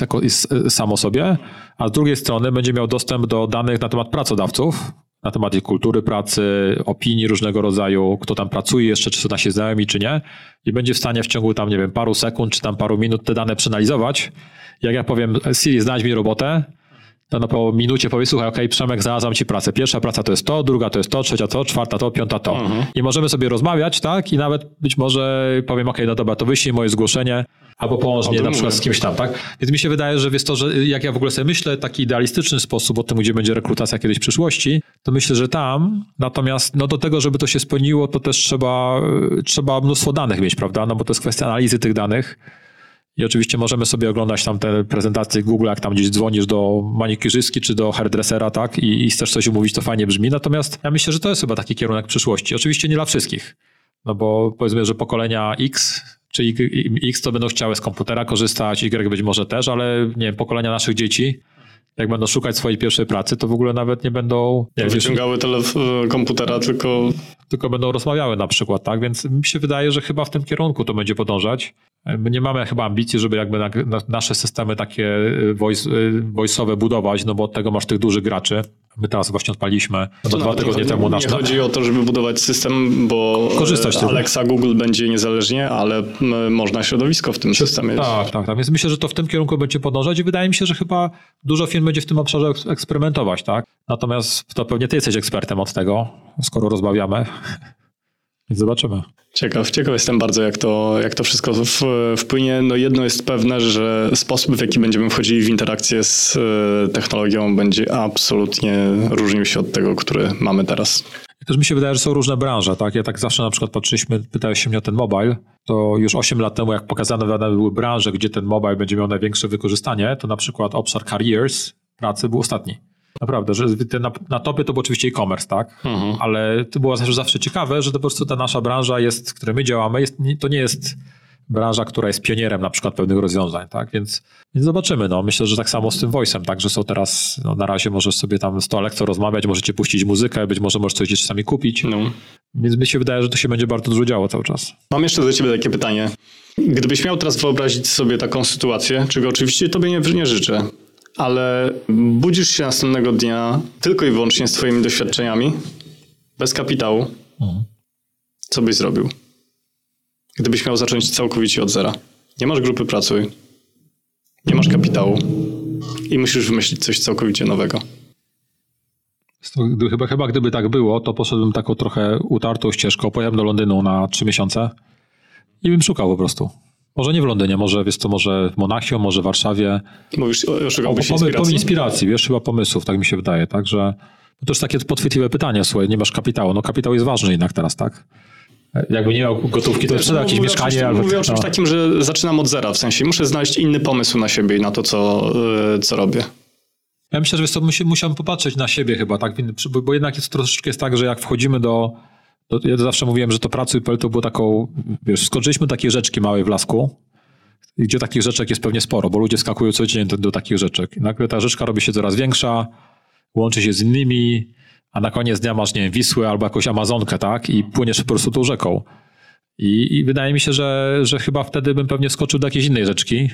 sam o sobie, a z drugiej strony będzie miał dostęp do danych na temat pracodawców, na temat ich kultury pracy, opinii różnego rodzaju, kto tam pracuje jeszcze, czy są nasi znajomi, czy nie. I będzie w stanie w ciągu tam, nie wiem, paru sekund, czy tam paru minut te dane przeanalizować. Jak ja powiem, Siri, znajdź mi robotę, to na po minucie powie, słuchaj, okej, okay, Przemek, znalazłam ci pracę. Pierwsza praca to jest to, druga to jest to, trzecia to, czwarta to, piąta to. Mhm. I możemy sobie rozmawiać, tak? I nawet być może powiem, okej, okay, no dobra, to wyślij moje zgłoszenie, albo połącz mnie na przykład z kimś tam, tak? Więc mi się wydaje, że jest to, że jak ja w ogóle sobie myślę, taki idealistyczny sposób o tym, gdzie będzie rekrutacja kiedyś w przyszłości, to myślę, że tam, natomiast no do tego, żeby to się spełniło, to też trzeba, trzeba mnóstwo danych mieć, prawda? No bo to jest kwestia analizy tych danych, i oczywiście możemy sobie oglądać tam te prezentacje Google, jak tam gdzieś dzwonisz do manikurzystki czy do hairdressera, tak? I, i chcesz coś umówić, to fajnie brzmi. Natomiast ja myślę, że to jest chyba taki kierunek przyszłości. Oczywiście nie dla wszystkich. No bo powiedzmy, że pokolenia X czy X to będą chciały z komputera korzystać, Y być może też, ale nie wiem, pokolenia naszych dzieci, jak będą szukać swojej pierwszej pracy, to w ogóle nawet nie będą... Nie wyciągały telef- komputera, tylko... Tylko będą rozmawiały na przykład, tak? Więc mi się wydaje, że chyba w tym kierunku to będzie podążać. My nie mamy chyba ambicji, żeby jakby na, na nasze systemy takie y, voice, y, voice'owe budować, no bo od tego masz tych dużych graczy. My teraz właśnie odpaliśmy no dwa tygodnie nie, temu nasz... Nie chodzi o to, żeby budować system, bo Korzystać Alexa Google będzie niezależnie, ale można środowisko w tym systemie. Tak, tak, tak. Więc myślę, że to w tym kierunku będzie podążać i wydaje mi się, że chyba dużo firm będzie w tym obszarze eksperymentować, tak? Natomiast to pewnie ty jesteś ekspertem od tego, skoro rozmawiamy. Zobaczymy. Ciekaw, ciekaw jestem bardzo, jak to, jak to wszystko wpłynie. No jedno jest pewne, że sposób, w jaki będziemy wchodzili w interakcję z e, technologią będzie absolutnie różnił się od tego, który mamy teraz. Też mi się wydaje, że są różne branże, tak? Ja tak zawsze na przykład patrzyliśmy, pytałeś się mnie o ten mobile, to już 8 lat temu, jak pokazane były branże, gdzie ten mobile będzie miał największe wykorzystanie, to na przykład obszar careers pracy był ostatni. Naprawdę, że na, na topie to był oczywiście e-commerce, tak? Mhm. Ale to było zawsze, zawsze ciekawe, że to po prostu ta nasza branża jest, w której my działamy, jest, to nie jest branża, która jest pionierem na przykład pewnych rozwiązań, tak? Więc, więc zobaczymy. No. Myślę, że tak samo z tym voice'em, tak? Że są teraz, no, na razie możesz sobie tam z to rozmawiać, możecie puścić muzykę, być może możesz coś gdzieś sami kupić. No. Więc mi się wydaje, że to się będzie bardzo dużo działo cały czas. Mam jeszcze do ciebie takie pytanie. Gdybyś miał teraz wyobrazić sobie taką sytuację, czego oczywiście tobie nie, nie życzę, ale budzisz się następnego dnia tylko i wyłącznie z twoimi doświadczeniami, bez kapitału, mhm. co byś zrobił? Gdybyś miał zacząć całkowicie od zera. Nie masz grupy pracuj, nie masz kapitału i musisz wymyślić coś całkowicie nowego. Chyba, chyba gdyby tak było, to poszedłbym taką trochę utartą ścieżką, pojechałem do Londynu na trzy miesiące i bym szukał po prostu. Może nie w Londynie, może wiesz co, może w Monachium, może w Warszawie. Mówisz, szukałbyś inspiracji? inspiracji, wiesz, chyba pomysłów, tak mi się wydaje, także to jest takie podchwytliwe pytanie, słuchaj, nie masz kapitału. No kapitał jest ważny jednak teraz, tak? Jakby nie miał gotówki, to sprzedał jakieś mieszkanie. albo, mówię o czymś no. takim, że zaczynam od zera, w sensie muszę znaleźć inny pomysł na siebie i na to, co, e, co robię. Ja myślę, że to musiałem popatrzeć na siebie chyba, tak? Bo, bo jednak jest troszeczkę jest tak, że jak wchodzimy do, do ja zawsze mówiłem, że to pracuj.pl to było taką, wiesz, skoczyliśmy takie rzeczki małej w lasku, gdzie takich rzeczek jest pewnie sporo, bo ludzie skakują codziennie do, do takich rzeczek. I nagle ta rzeczka robi się coraz większa, łączy się z innymi, a na koniec dnia masz, nie wiem, Wisłę albo jakąś Amazonkę, tak? I płyniesz po prostu tą rzeką. I, I, wydaje mi się, że, że chyba wtedy bym pewnie skoczył do jakiejś innej rzeczki.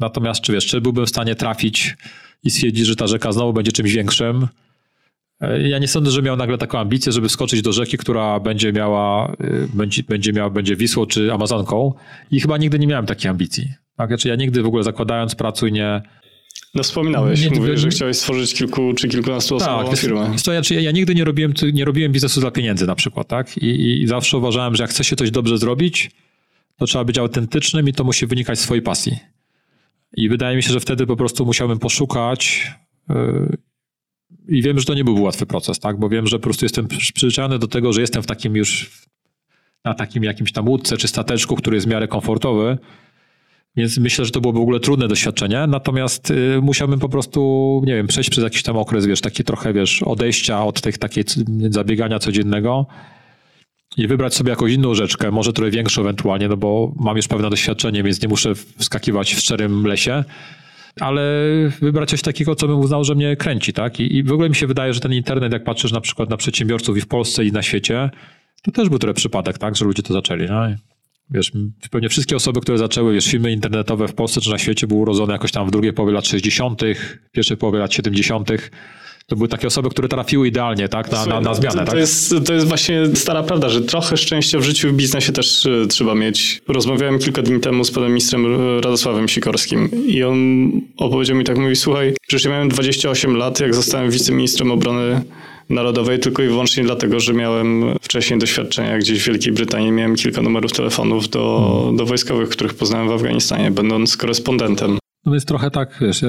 Natomiast czy wiesz, czy byłbym w stanie trafić i stwierdzić, że ta rzeka znowu będzie czymś większym? E, ja nie sądzę, że miał nagle taką ambicję, żeby skoczyć do rzeki, która będzie miała, e, będzie, będzie miała, będzie Wisłą czy Amazonką. I chyba nigdy nie miałem takiej ambicji. Tak? Znaczy ja nigdy w ogóle zakładając pracuj nie, no wspominałeś, nie, że chciałeś stworzyć kilku czy kilkunastu osobową tak, firmę. To ja, ja nigdy nie robiłem, nie robiłem biznesu dla pieniędzy na przykład, tak? I, I zawsze uważałem, że jak chce się coś dobrze zrobić, to trzeba być autentycznym i to musi wynikać z swojej pasji. I wydaje mi się, że wtedy po prostu musiałbym poszukać yy, i wiem, że to nie był łatwy proces, tak? Bo wiem, że po prostu jestem przyzwyczajony do tego, że jestem w takim już na takim jakimś tam łódce czy stateczku, który jest w miarę komfortowy, więc myślę, że to byłoby w ogóle trudne doświadczenie, natomiast y, musiałbym po prostu, nie wiem, przejść przez jakiś tam okres, wiesz, taki trochę, wiesz, odejścia od tych takiej zabiegania codziennego i wybrać sobie jakąś inną rzeczkę, może trochę większą ewentualnie, no bo mam już pewne doświadczenie, więc nie muszę wskakiwać w szczerym lesie, ale wybrać coś takiego, co bym uznał, że mnie kręci, tak? I, I, w ogóle mi się wydaje, że ten internet, jak patrzysz na przykład na przedsiębiorców i w Polsce i na świecie, to też był trochę przypadek, tak, że ludzie to zaczęli, no? Wiesz, pewnie wszystkie osoby, które zaczęły, wiesz, filmy internetowe w Polsce czy na świecie były urodzone jakoś tam w drugiej połowie lat 60., pierwszej połowie lat 70., to były takie osoby, które trafiły idealnie tak, na, na, na zmianę. To, tak? to, jest, to jest właśnie stara prawda, że trochę szczęścia w życiu i w biznesie też e, trzeba mieć. Rozmawiałem kilka dni temu z panem ministrem Radosławem Sikorskim i on opowiedział mi tak, mówi, słuchaj, przecież ja miałem 28 lat, jak zostałem wiceministrem obrony narodowej tylko i wyłącznie dlatego, że miałem wcześniej doświadczenia gdzieś w Wielkiej Brytanii. Miałem kilka numerów telefonów do, hmm. do wojskowych, których poznałem w Afganistanie, będąc korespondentem. No więc trochę tak, wiesz,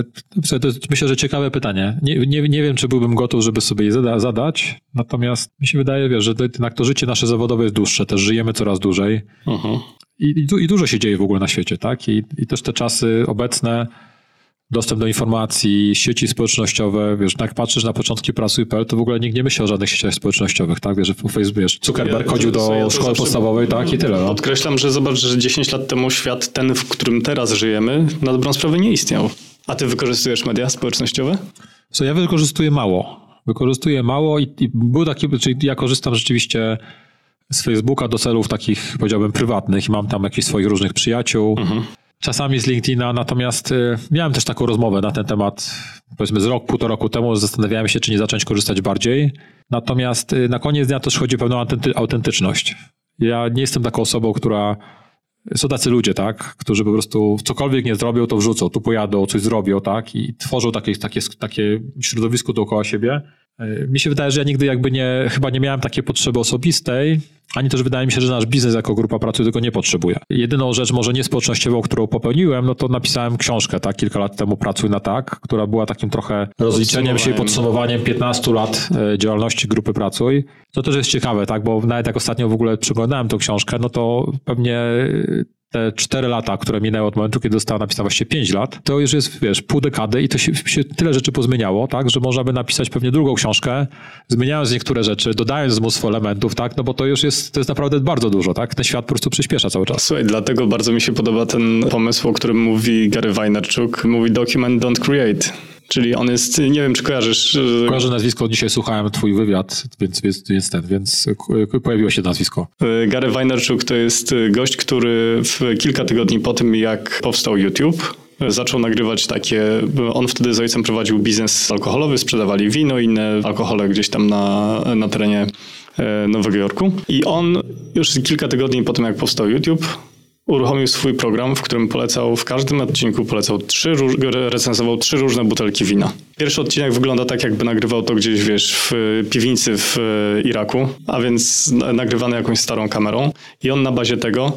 to jest myślę, że ciekawe pytanie. Nie, nie, nie wiem, czy byłbym gotów, żeby sobie je zada, zadać, natomiast mi się wydaje, wiesz, że to, jednak to życie nasze zawodowe jest dłuższe, też żyjemy coraz dłużej uh-huh. I, i, i, dużo się dzieje w ogóle na świecie, tak? I, I też te czasy obecne dostęp do informacji, sieci społecznościowe, wiesz, jak patrzysz na początki pracy.pl, to w ogóle nikt nie myśli o żadnych sieciach społecznościowych, tak? Wiesz, że Facebook, wiesz, Zuckerberg ja, chodził do ja szkoły podstawowej, tak? I tyle. No. Podkreślam, że zobacz, że 10 lat temu świat ten, w którym teraz żyjemy, na dobrą sprawę nie istniał. A ty wykorzystujesz media społecznościowe? Co, ja wykorzystuję mało. Wykorzystuję mało i, i był taki, czyli ja korzystam rzeczywiście z Facebooka do celów takich, powiedziałbym, prywatnych i mam tam jakichś swoich różnych przyjaciół. Mhm czasami z LinkedIna, natomiast y, miałem też taką rozmowę na ten temat, powiedzmy z rok, półtora roku temu, zastanawiałem się, czy nie zacząć korzystać bardziej. Natomiast y, na koniec dnia też chodzi o pewną autentyczność. Ja nie jestem taką osobą, która są tacy ludzie, tak, którzy po prostu cokolwiek nie zrobią, to wrzucą, tu pojadą, coś zrobią, tak, i tworzą takie, takie, takie środowisko dookoła siebie. Mi się wydaje, że ja nigdy jakby nie, chyba nie miałem takiej potrzeby osobistej, ani też wydaje mi się, że nasz biznes jako grupa pracy tego nie potrzebuje. Jedyną rzecz, może nie społecznościową, którą popełniłem, no to napisałem książkę, tak, kilka lat temu Pracuj na tak, która była takim trochę rozliczeniem się i podsumowaniem 15 lat e, działalności grupy Pracuj. To też jest ciekawe, tak, bo nawet jak ostatnio w ogóle przeglądałem tą książkę, no to pewnie te 4 lata, które minęły od momentu, kiedy została napisana właściwie 5 lat, to już jest, wiesz, pół dekady i to się, się tyle rzeczy pozmieniało, tak, że można by napisać pewnie drugą książkę, zmieniając niektóre rzeczy, dodając mnóstwo elementów, tak, no bo to już jest, to jest naprawdę bardzo dużo, tak, ten świat po prostu przyspiesza cały czas. Słuchaj, dlatego bardzo mi się podoba ten pomysł, o którym mówi Gary Vaynerchuk, mówi document, don't create. Czyli on jest, nie wiem czy kojarzysz. Kojarzę nazwisko, dzisiaj słuchałem twój wywiad, więc, więc, więc ten, więc pojawiło się nazwisko. Gary Vaynerchuk to jest gość, który w kilka tygodni po tym, jak powstał YouTube, zaczął nagrywać takie. On wtedy z ojcem prowadził biznes alkoholowy, sprzedawali wino i inne alkohole gdzieś tam na, na terenie e, Nowego Jorku. I on już kilka tygodni po tym, jak powstał YouTube, uruchomił swój program, w którym polecał, w każdym odcinku polecał trzy, recenzował trzy różne butelki wina. Pierwszy odcinek wygląda tak, jakby nagrywał to gdzieś, wiesz, w piwnicy w e, Iraku, a więc nagrywany jakąś starą kamerą. I on na bazie tego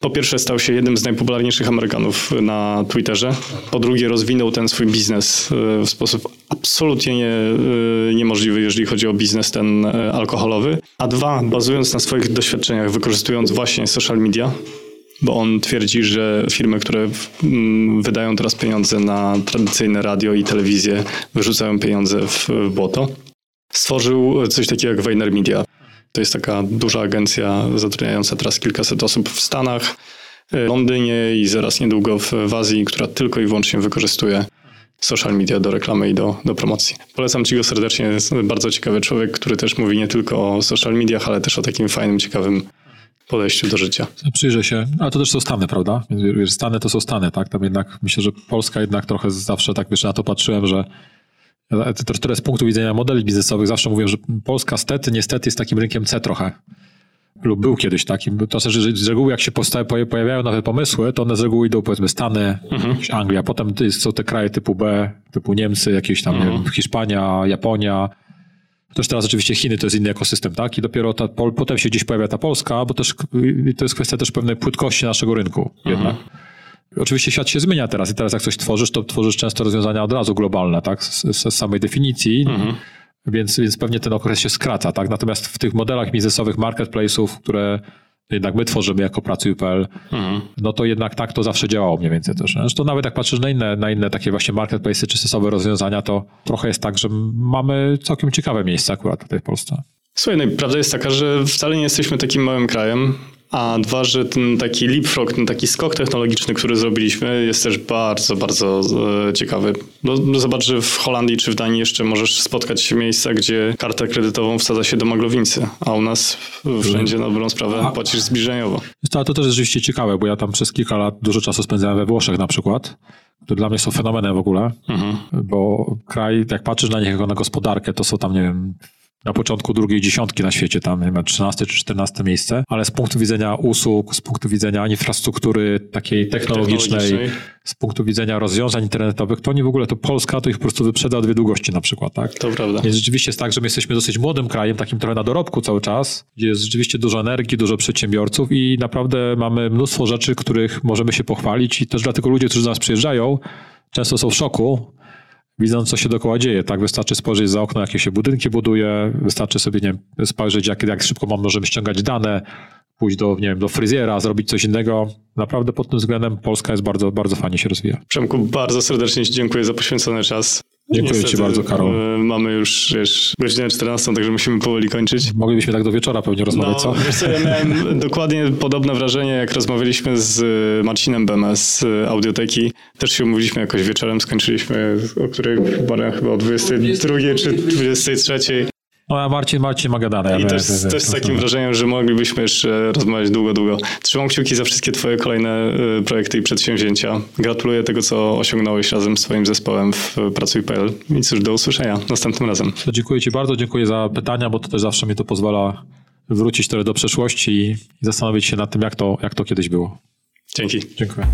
po pierwsze stał się jednym z najpopularniejszych Amerykanów na Twitterze. Po drugie rozwinął ten swój biznes e, w sposób absolutnie nie, e, niemożliwy, jeżeli chodzi o biznes ten alkoholowy. A dwa, bazując na swoich doświadczeniach, wykorzystując właśnie social media, bo on twierdzi, że firmy, które mm, wydają teraz pieniądze na tradycyjne radio i telewizję, wyrzucają pieniądze w błoto. Stworzył coś takiego jak Weiner Media. To jest taka duża agencja zatrudniająca teraz kilkaset osób w Stanach, w Londynie i zaraz niedługo w Azji, która tylko i wyłącznie wykorzystuje social media do reklamy i do, do promocji. Polecam Ci go serdecznie. Jest bardzo ciekawy człowiek, który też mówi nie tylko o social mediach, ale też o takim fajnym, ciekawym podejściu do życia. Przyjrzę się, a to też są Stany, prawda? Stany to są Stany, tak? Tam jednak myślę, że Polska jednak trochę zawsze tak wiesz, na to patrzyłem, że to tyle z punktu widzenia modeli biznesowych zawsze mówię, że Polska stety, niestety jest takim rynkiem C trochę. Lub był kiedyś takim. To znaczy, że z reguły jak się pojawiają nowe pomysły, to one z reguły idą powiedzmy Stany, mhm. Anglia, potem są te kraje typu B, typu Niemcy, jakieś tam mhm. Hiszpania, Japonia, też teraz oczywiście Chiny to jest inny ekosystem, tak? I dopiero ta, potem się gdzieś pojawia ta Polska, bo też to jest kwestia też pewnej płytkości naszego rynku jednak. Mhm. Oczywiście świat się zmienia teraz i teraz jak coś tworzysz, to tworzysz często rozwiązania od razu globalne, tak? Z, z samej definicji. Mhm. Więc, więc pewnie ten okres się skraca, tak? Natomiast w tych modelach biznesowych marketplace'ów, które jednak my tworzymy jako Pracuj.pl, mhm. no to jednak tak to zawsze działało mniej więcej też. Zresztą nawet jak patrzysz na inne, na inne takie właśnie marketplace czy stosowe rozwiązania, to trochę jest tak, że mamy całkiem ciekawe miejsca akurat tutaj w Polsce. Słuchaj, no i prawda jest taka, że wcale nie jesteśmy takim małym krajem a dwa, że ten taki leapfrog, ten taki skok technologiczny, który zrobiliśmy jest też bardzo, bardzo e, ciekawy. No, no, zobacz, że w Holandii czy w Danii jeszcze możesz spotkać się miejsca, gdzie kartę kredytową wsadza się do maglownicy, a u nas wszędzie na dobrą sprawę płacisz zbliżeniowo. To, to też jest rzeczywiście ciekawe, bo ja tam przez kilka lat dużo czasu spędzałem we Włoszech na przykład, które dla mnie są fenomenem w ogóle, mhm. bo kraj, jak patrzysz na nich jako na gospodarkę, to są tam, nie wiem, na początku drugiej dziesiątki na świecie, tam nie wiem, 13 czy 14 miejsce, ale z punktu widzenia usług, z punktu widzenia infrastruktury takiej technologicznej, technologicznej. z punktu widzenia rozwiązań internetowych, to oni w ogóle, to Polska to ich po prostu wyprzedza dwie długości na przykład, tak? To prawda. Więc rzeczywiście jest tak, że my jesteśmy dosyć młodym krajem, takim trochę na dorobku cały czas, gdzie jest rzeczywiście dużo energii, dużo przedsiębiorców i naprawdę mamy mnóstwo rzeczy, których możemy się pochwalić i też dlatego ludzie, którzy do nas przyjeżdżają, często są w szoku, widząc, co się dookoła dzieje. Tak, wystarczy spojrzeć za okno, jakie się budynki buduje, wystarczy sobie nie wiem, spojrzeć, jak, jak szybko możemy ściągać dane, pójść do, nie wiem, do fryzjera, zrobić coś innego. Naprawdę pod tym względem Polska jest bardzo, bardzo fajnie się rozwija. Przemku, bardzo serdecznie Ci dziękuję za poświęcony czas. Dziękuję Niestety, Ci bardzo, Karol. E, mamy już wiesz, godzinę 14, także musimy powoli kończyć. Moglibyśmy tak do wieczora pewnie rozmawiać, no, co? Wiesz co, ja miałem dokładnie podobne wrażenie, jak rozmawialiśmy z Marcinem Beme z Audioteki. Też się umówiliśmy jakoś wieczorem, skończyliśmy o której chyba o 22 czy 23. No a Marcin, Marcin ma gadane. I też, też z takim wrażeniem, że moglibyśmy jeszcze rozmawiać długo, długo. Trzymam kciuki za wszystkie twoje kolejne y, projekty i przedsięwzięcia. Gratuluję tego, co osiągnąłeś razem z swoim zespołem w Pracuj.pl. I cóż, do usłyszenia następnym razem. To dziękuję ci bardzo, dziękuję za pytania, bo to też zawsze mi to pozwala wrócić trochę do przeszłości i zastanowić się nad tym, jak to, jak to kiedyś było. Dzięki. Dziękuję.